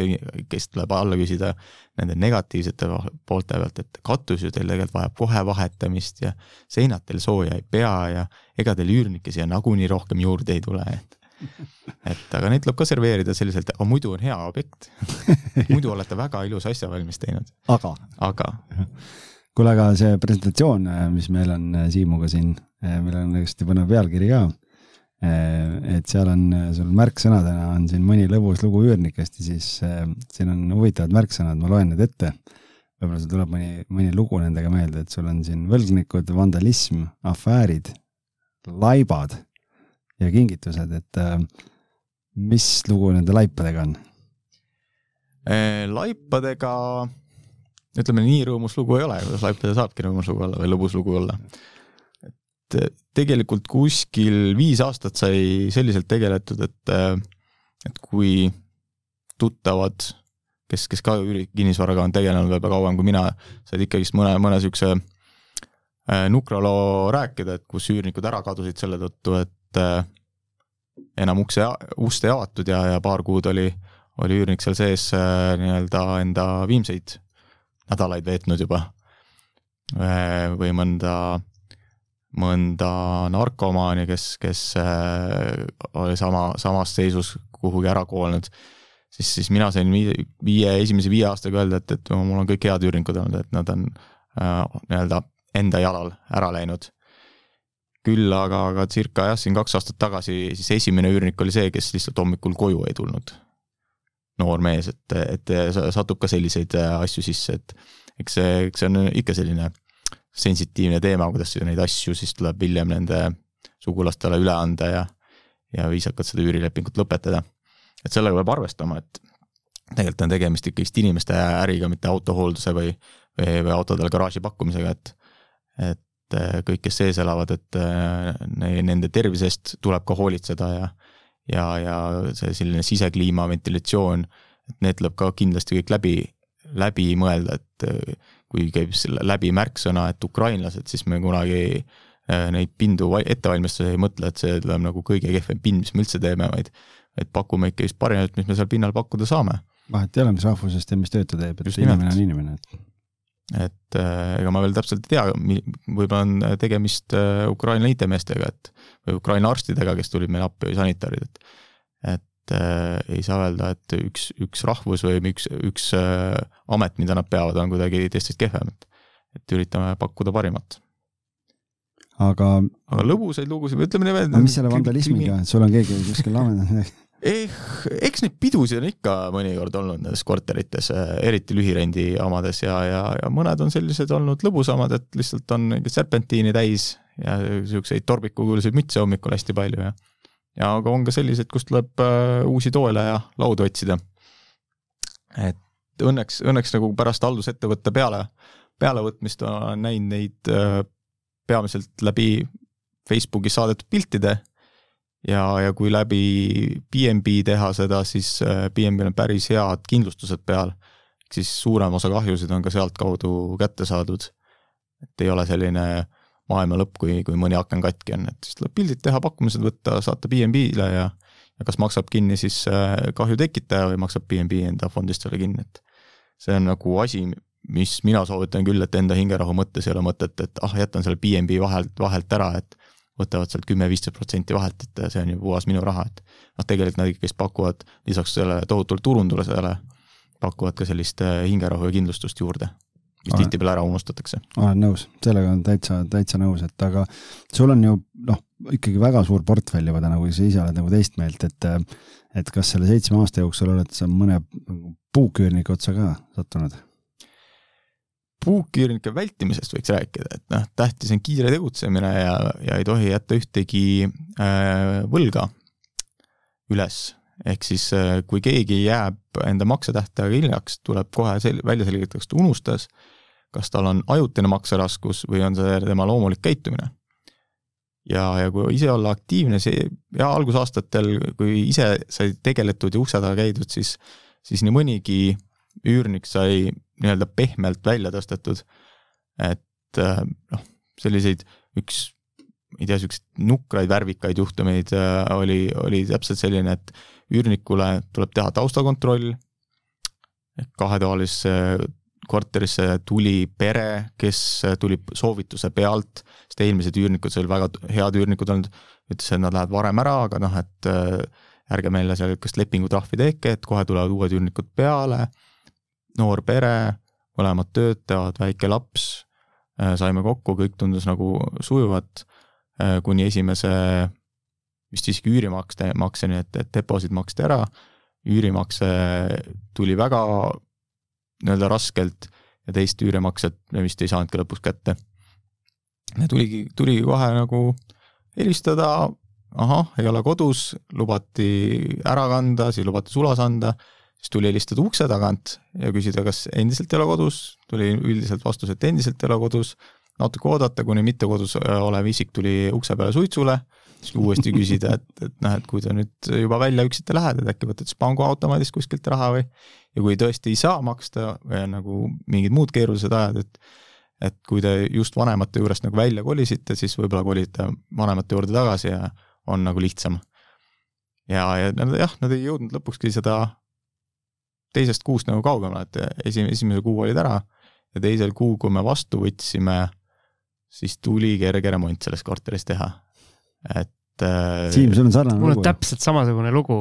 kes tuleb alla küsida nende negatiivsete poolte pealt, et katus ju teil tegelikult vajab kohe vahetamist ja seinad teil sooja ei pea ja ega teil üürnikke siia nagunii rohkem juurde ei tule, et et aga neid tuleb ka serveerida selliselt, aga muidu on hea objekt. muidu olete väga ilusa asja valmis teinud, aga. Aga. Kuule, aga see presentatsioon, mis meil on äh, Siimuga siin, millel on hästi põnev pealkiri ka, et seal on, sul märksõnadena on siin mõni lõbus lugu üürnikest ja siis siin on huvitavad märksõnad, ma loen need ette. võib-olla sul tuleb mõni, mõni lugu nendega meelde, et sul on siin võlgnikud, vandalism, afäärid, laibad ja kingitused, et mis lugu nende laipadega on? laipadega ütleme nii rõõmus lugu ei ole, kuidas laipade saabki rõõmus lugu olla või lõbus lugu olla. et tegelikult kuskil viis aastat sai selliselt tegeletud, et, et kui tuttavad, kes, kes ka kinnisvaraga on tegelenud võib-olla kauem kui mina, said ikkagist mõne, mõne niisuguse äh, nukra loo rääkida, et kus üürnikud ära kadusid selle tõttu, et äh, enam ukse, ust ei avatud ja, ja paar kuud oli, oli üürnik seal sees äh, nii-öelda enda viimseid nädalaid veetnud juba. Äh, või mõnda, mõnda narkomaani, kes, kes äh, oli sama, samas seisus kuhugi ära koolnud, siis, siis mina sain viie, viie, esimese viie aastaga öelda, et, et mul on kõik head üürnikud olnud, et nad on äh, nii-öelda enda jalal ära läinud küll aga, aga circa jah, siin kaks aastat tagasi siis esimene üürnik oli see, kes lihtsalt hommikul koju ei tulnud noor mees, et, et satub ka selliseid äh, asju sisse, et eks see, eks see on ikka selline sensitiivne teema, kuidas neid asju siis tuleb hiljem nende sugulastele üle anda ja, ja viisakalt seda üürilepingut lõpetada. et sellega peab arvestama, et tegelikult on tegemist ikkagist inimeste äriga, mitte autohoolduse või, või, või autodele garaaži pakkumisega, et, et äh, kõik, kes sees elavad, et äh, nende tervise eest tuleb ka hoolitseda ja ja, ja see selline sisekliima, ventilatsioon, et need tuleb ka kindlasti kõik läbi, läbi mõelda, et äh, kui käib selle läbi märksõna, et ukrainlased, siis me kunagi neid pindu ette valmistades ei mõtle, et see tuleb nagu kõige kehvem pind, mis me üldse teeme, vaid et pakume ikka just parimat, mis me seal pinnal pakkuda saame. vahet ei ole, mis rahvusest ja mis tööd ta teeb, et just inimene nimelt. on inimene, et et äh, ega ma veel täpselt ei tea, võib-olla on tegemist äh, Ukraina IT-meestega, et või Ukraina arstidega, kes tulid meile appi või sanitarid, et et äh, ei saa öelda, et üks, üks rahvus või üks, üks äh, amet, mida nad peavad, on kuidagi teistest kehvem, et et üritame pakkuda parimat. aga aga lõbusaid lugusid, ütleme niimoodi. mis selle vandalismiga, et sul on keegi kuskil midagi? eh, eks neid pidusid on ikka mõnikord olnud nendes korterites, eh, eriti lühirendi omades ja, ja, ja mõned on sellised olnud lõbusamad, et lihtsalt on serpentiini täis ja niisuguseid torbikukuulsaid mütse hommikul hästi palju ja ja aga on ka sellised, kus tuleb äh, uusi toole ja laudu otsida. et õnneks, õnneks nagu pärast haldusettevõtte peale, pealevõtmist olen näinud neid äh, peamiselt läbi Facebookis saadetud piltide ja, ja kui läbi BNB teha seda, siis BNB-l on päris head kindlustused peal, siis suurem osa kahjusid on ka sealtkaudu kätte saadud. et ei ole selline maailma lõpp, kui, kui mõni aken katki on, et siis tuleb pildid teha, pakkumised võtta, saata BNB-le ja ja kas maksab kinni siis kahju tekitaja või maksab BNB enda fondist selle kinni, et see on nagu asi, mis mina soovitan küll, et enda hingerahu mõttes ei ole mõtet, et ah, jätan selle BNB vahelt, vahelt ära, et võtavad sealt kümme-viisteist protsenti vahelt, et see on ju puhas minu raha, et noh, tegelikult nad ikkagist pakuvad lisaks sellele tohutule turundusele, pakuvad ka sellist äh, hingerahu ja kindlustust juurde, mis tihtipeale ära unustatakse. olen nõus, sellega olen täitsa, täitsa nõus, et aga sul on ju noh, ikkagi väga suur portfell juba täna, kui sa ise oled nagu teist meelt, et et kas selle seitsme aasta jooksul oled sa mõne puuküürniku otsa ka sattunud? Puuküürnike vältimisest võiks rääkida, et noh, tähtis on kiire tegutsemine ja, ja ei tohi jätta ühtegi äh, võlga üles. ehk siis äh, kui keegi jääb enda maksetähtajaga hiljaks, tuleb kohe sel-, välja selgitada, kas ta unustas, kas tal on ajutine makseraskus või on see tema loomulik käitumine. ja, ja kui ise olla aktiivne, see ja algusaastatel, kui ise sai tegeletud ja ukse taga käidud, siis, siis nii mõnigi üürnik sai nii-öelda pehmelt välja tõstetud. et äh, noh, selliseid üks, ei tea, siukseid nukraid, värvikaid juhtumeid äh, oli, oli täpselt selline, et üürnikule tuleb teha taustakontroll, kahetoalisse korterisse tuli pere, kes tuli soovituse pealt, sest eelmised üürnikud, see oli väga head üürnikud olnud, ütles, et nad lähevad varem ära, aga noh, et äh, ärge meile seal niisugust lepingutrahvi tehke, et kohe tulevad uued üürnikud peale noor pere, mõlemad töötavad, väike laps, äh, saime kokku, kõik tundus nagu sujuvat, äh, kuni esimese vist isegi üürimakste, makse, nii et, et deposit maksti ära, üürimakse tuli väga nii-öelda raskelt ja teist üürimakset me vist ei saanudki lõpuks kätte. tuligi, tuligi kohe nagu helistada, ahah, ei ole kodus, lubati ära kanda, siis lubati sulas anda, siis tuli helistada ukse tagant ja küsida, kas endiselt ei ole kodus, tuli üldiselt vastus, et endiselt ei ole kodus, natuke oodata, kuni mitte kodus äh, olev isik tuli ukse peale suitsule, siis uuesti küsida, et, et noh, et kui te nüüd juba välja üksiti lähed, et äkki võtad siis pangaautomaadist kuskilt raha või? Ja kui tõesti ei saa maksta nagu mingid muud keerulised ajad, et et kui te just vanemate juurest nagu välja kolisite, siis võib-olla kolite vanemate juurde tagasi ja on nagu lihtsam. ja, ja nad jah, nad ei jõudnud lõpukski seda teisest kuust nagu kaugemale, et esimene, esimese kuu olid ära ja teisel kuul, kui me vastu võtsime, siis tuli kerge remont selles korteris teha. et et Siim, sul on sarnane mul on lugu? täpselt samasugune lugu,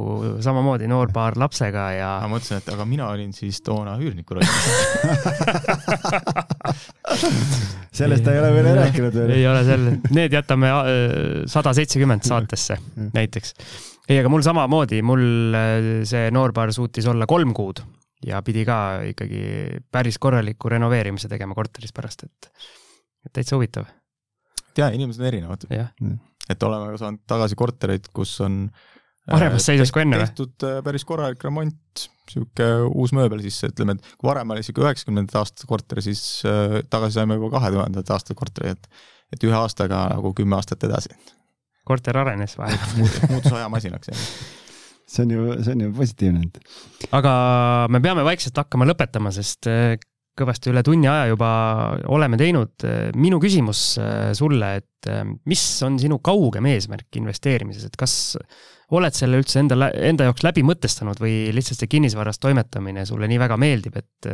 samamoodi noor paar lapsega ja ma mõtlesin, et aga mina olin siis toona üürniku rollis sellest ei ole veel rääkinud veel. ei ole selle, need jätame äh, sada seitsekümmend saatesse näiteks. Ei, aga mul samamoodi, mul äh, see noorpaar suutis olla kolm kuud ja pidi ka ikkagi päris korraliku renoveerimise tegema korteris pärast, et, et täitsa huvitav. ja inimesed on erinevad. jah et oleme saanud tagasi kortereid, kus on paremas äh, seisus kui enne või? tehtud äh, päris korralik remont, niisugune uus mööbel sisse, ütleme, et kui varem oli niisugune üheksakümnendate aastate korter, siis tagasi saime juba kahe tuhandete aastate korteri, et et ühe aastaga nagu kümme aastat edasi. Korter arenes vahel muutus ajamasinaks, jah see on ju, see on ju positiivne. aga me peame vaikselt hakkama lõpetama, sest kõvasti üle tunni aja juba oleme teinud. minu küsimus äh, sulle, et mis on sinu kaugem eesmärk investeerimises, et kas oled selle üldse enda, enda jaoks läbi mõtestanud või lihtsalt see kinnisvaras toimetamine sulle nii väga meeldib, et?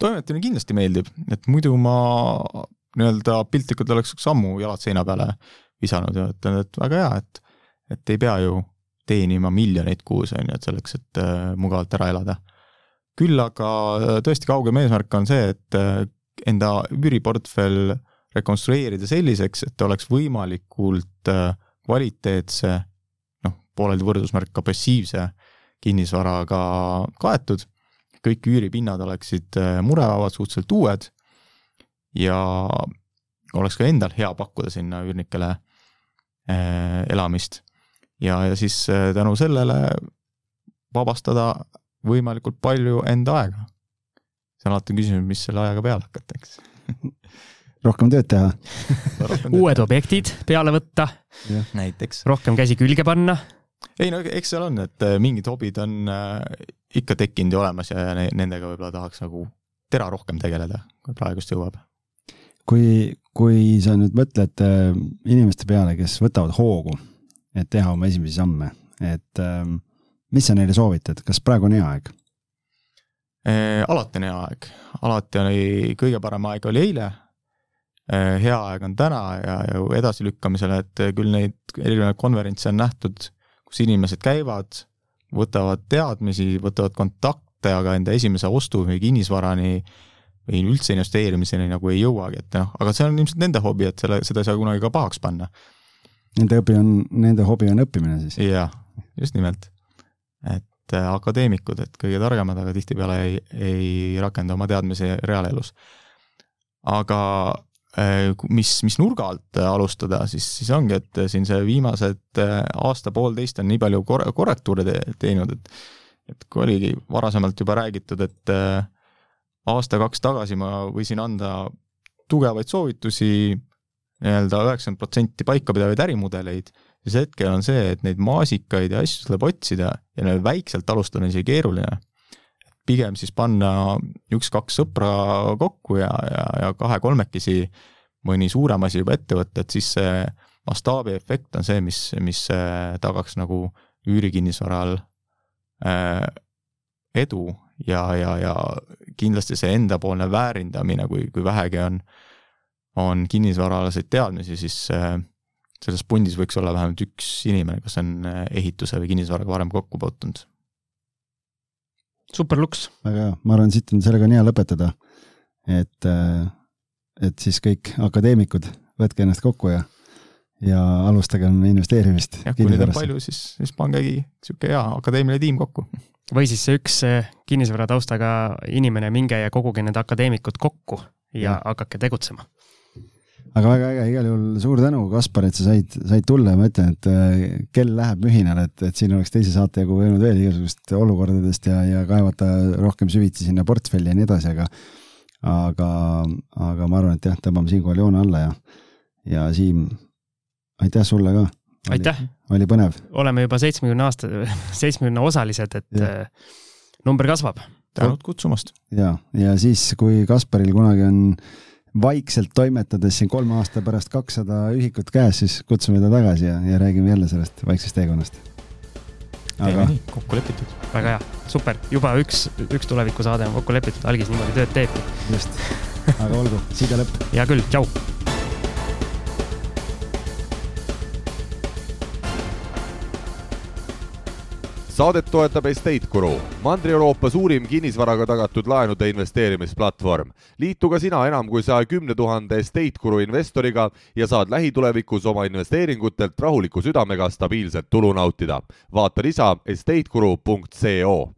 Toimetamine kindlasti meeldib, et muidu ma nii-öelda piltlikult oleks sammu jalad seina peale visanud ja ütlen, et väga hea, et, et ei pea ju teenima miljoneid kuus, on ju, et selleks, et mugavalt ära elada. Küll aga äh, tõesti kaugem eesmärk on see, et äh, enda üüriportfell rekonstrueerida selliseks, et oleks võimalikult äh, kvaliteetse, noh, pooleldi võrdusmärk ka passiivse kinnisvaraga kaetud, kõik üüripinnad oleksid murevabad, suhteliselt uued ja oleks ka endal hea pakkuda sinna üürnikele elamist. ja, ja siis tänu sellele vabastada võimalikult palju enda aega. see on alati küsimus, mis selle ajaga peale hakata, eks rohkem tööd teha uued objektid peale võtta. näiteks. rohkem käsi külge panna. ei no eks seal on, et äh, mingid hobid on äh, ikka tekkinud ja olemas ja nendega võib-olla tahaks nagu tera rohkem tegeleda, kui praegust jõuab. kui, kui sa nüüd mõtled äh, inimeste peale, kes võtavad hoogu, et teha oma esimesi samme, et ähm, mis sa neile soovitad, kas praegu on hea aeg? Äh, alati on hea aeg, alati oli, kõige parem aeg oli eile. Äh, hea aeg on täna ja, ja edasilükkamisele, et küll neid erinevaid konverentse on nähtud, kus inimesed käivad, võtavad teadmisi, võtavad kontakte, aga enda esimese ostu või kinnisvarani või üldse investeerimiseni nagu ei jõuagi, et noh, aga see on ilmselt nende hobi, et selle, seda ei saa kunagi ka pahaks panna. Nende õpi on, nende hobi on õppimine siis? jah, just nimelt et äh, akadeemikud, et kõige targemad, aga tihtipeale ei, ei rakenda oma teadmisi reaalelus. aga äh, mis, mis nurga alt alustada, siis, siis ongi, et siin see viimased äh, aasta-poolteist on nii palju kor-, korrektuure te, teinud, et et kui oligi varasemalt juba räägitud, et aasta-kaks tagasi ma võisin anda tugevaid soovitusi, nii-öelda üheksakümmend protsenti paikapidavaid ärimudeleid siis hetkel on see, et neid maasikaid ja asju tuleb otsida ja neil väikselt alustada on isegi keeruline. pigem siis panna üks-kaks sõpra kokku ja, ja, ja kahe-kolmekesi mõni suurem asi juba ette võtta, et siis see mastaabiefekt on see, mis, mis äh, tagaks nagu üürikinnisvaral äh, edu ja, ja, ja kindlasti see endapoolne väärindamine, kui, kui vähegi on, on kinnisvaraalaseid teadmisi, siis äh, selles pundis võiks olla vähemalt üks inimene, kes on äh, ehituse või kinnisvaraga varem kokku puutunud. super luks. väga hea, ma arvan, siit on sellega on hea lõpetada. et, äh, et siis kõik akadeemikud, võtke ennast kokku ja, ja alustagem investeerimist. jah, kui neid on palju, siis, siis pangegi niisugune hea akadeemiline tiim kokku. Või siis see üks kinnisvara taustaga inimene, minge ja koguge need akadeemikud kokku ja, ja. hakake tegutsema aga väga äge, igal juhul suur tänu, Kaspar, et sa said, said tulla ja ma ütlen, et äh, kell läheb mühinal, et, et siin oleks teise saate jagu võinud veel igasugust olukordadest ja, ja kaevata rohkem süvitsi sinna portfelli ja nii edasi, aga aga, aga ma arvan, et jah, tõmbame siinkohal joone alla ja, ja Siim, aitäh sulle ka. Aitäh! oli põnev. oleme juba seitsmekümne aasta, seitsmekümne osalised, et ja. Äh, number kasvab. tänud kutsumast! ja, ja siis, kui Kasparil kunagi on vaikselt toimetades siin kolme aasta pärast kakssada ühikut käes, siis kutsume ta tagasi ja, ja räägime jälle sellest vaiksest teekonnast. aga kokku lepitud. väga hea, super, juba üks, üks tulevikusaade on kokku lepitud, algis niimoodi tööd teebki. just, aga olgu, side lõpp. hea küll, tšau saadet toetab Estate Guru, Mandri-Euroopa suurim kinnisvaraga tagatud laenude investeerimisplatvorm. liitu ka sina enam kui saja kümne tuhande Estate Guru investoriga ja saad lähitulevikus oma investeeringutelt rahuliku südamega stabiilset tulu nautida. vaata lisa estateguru.co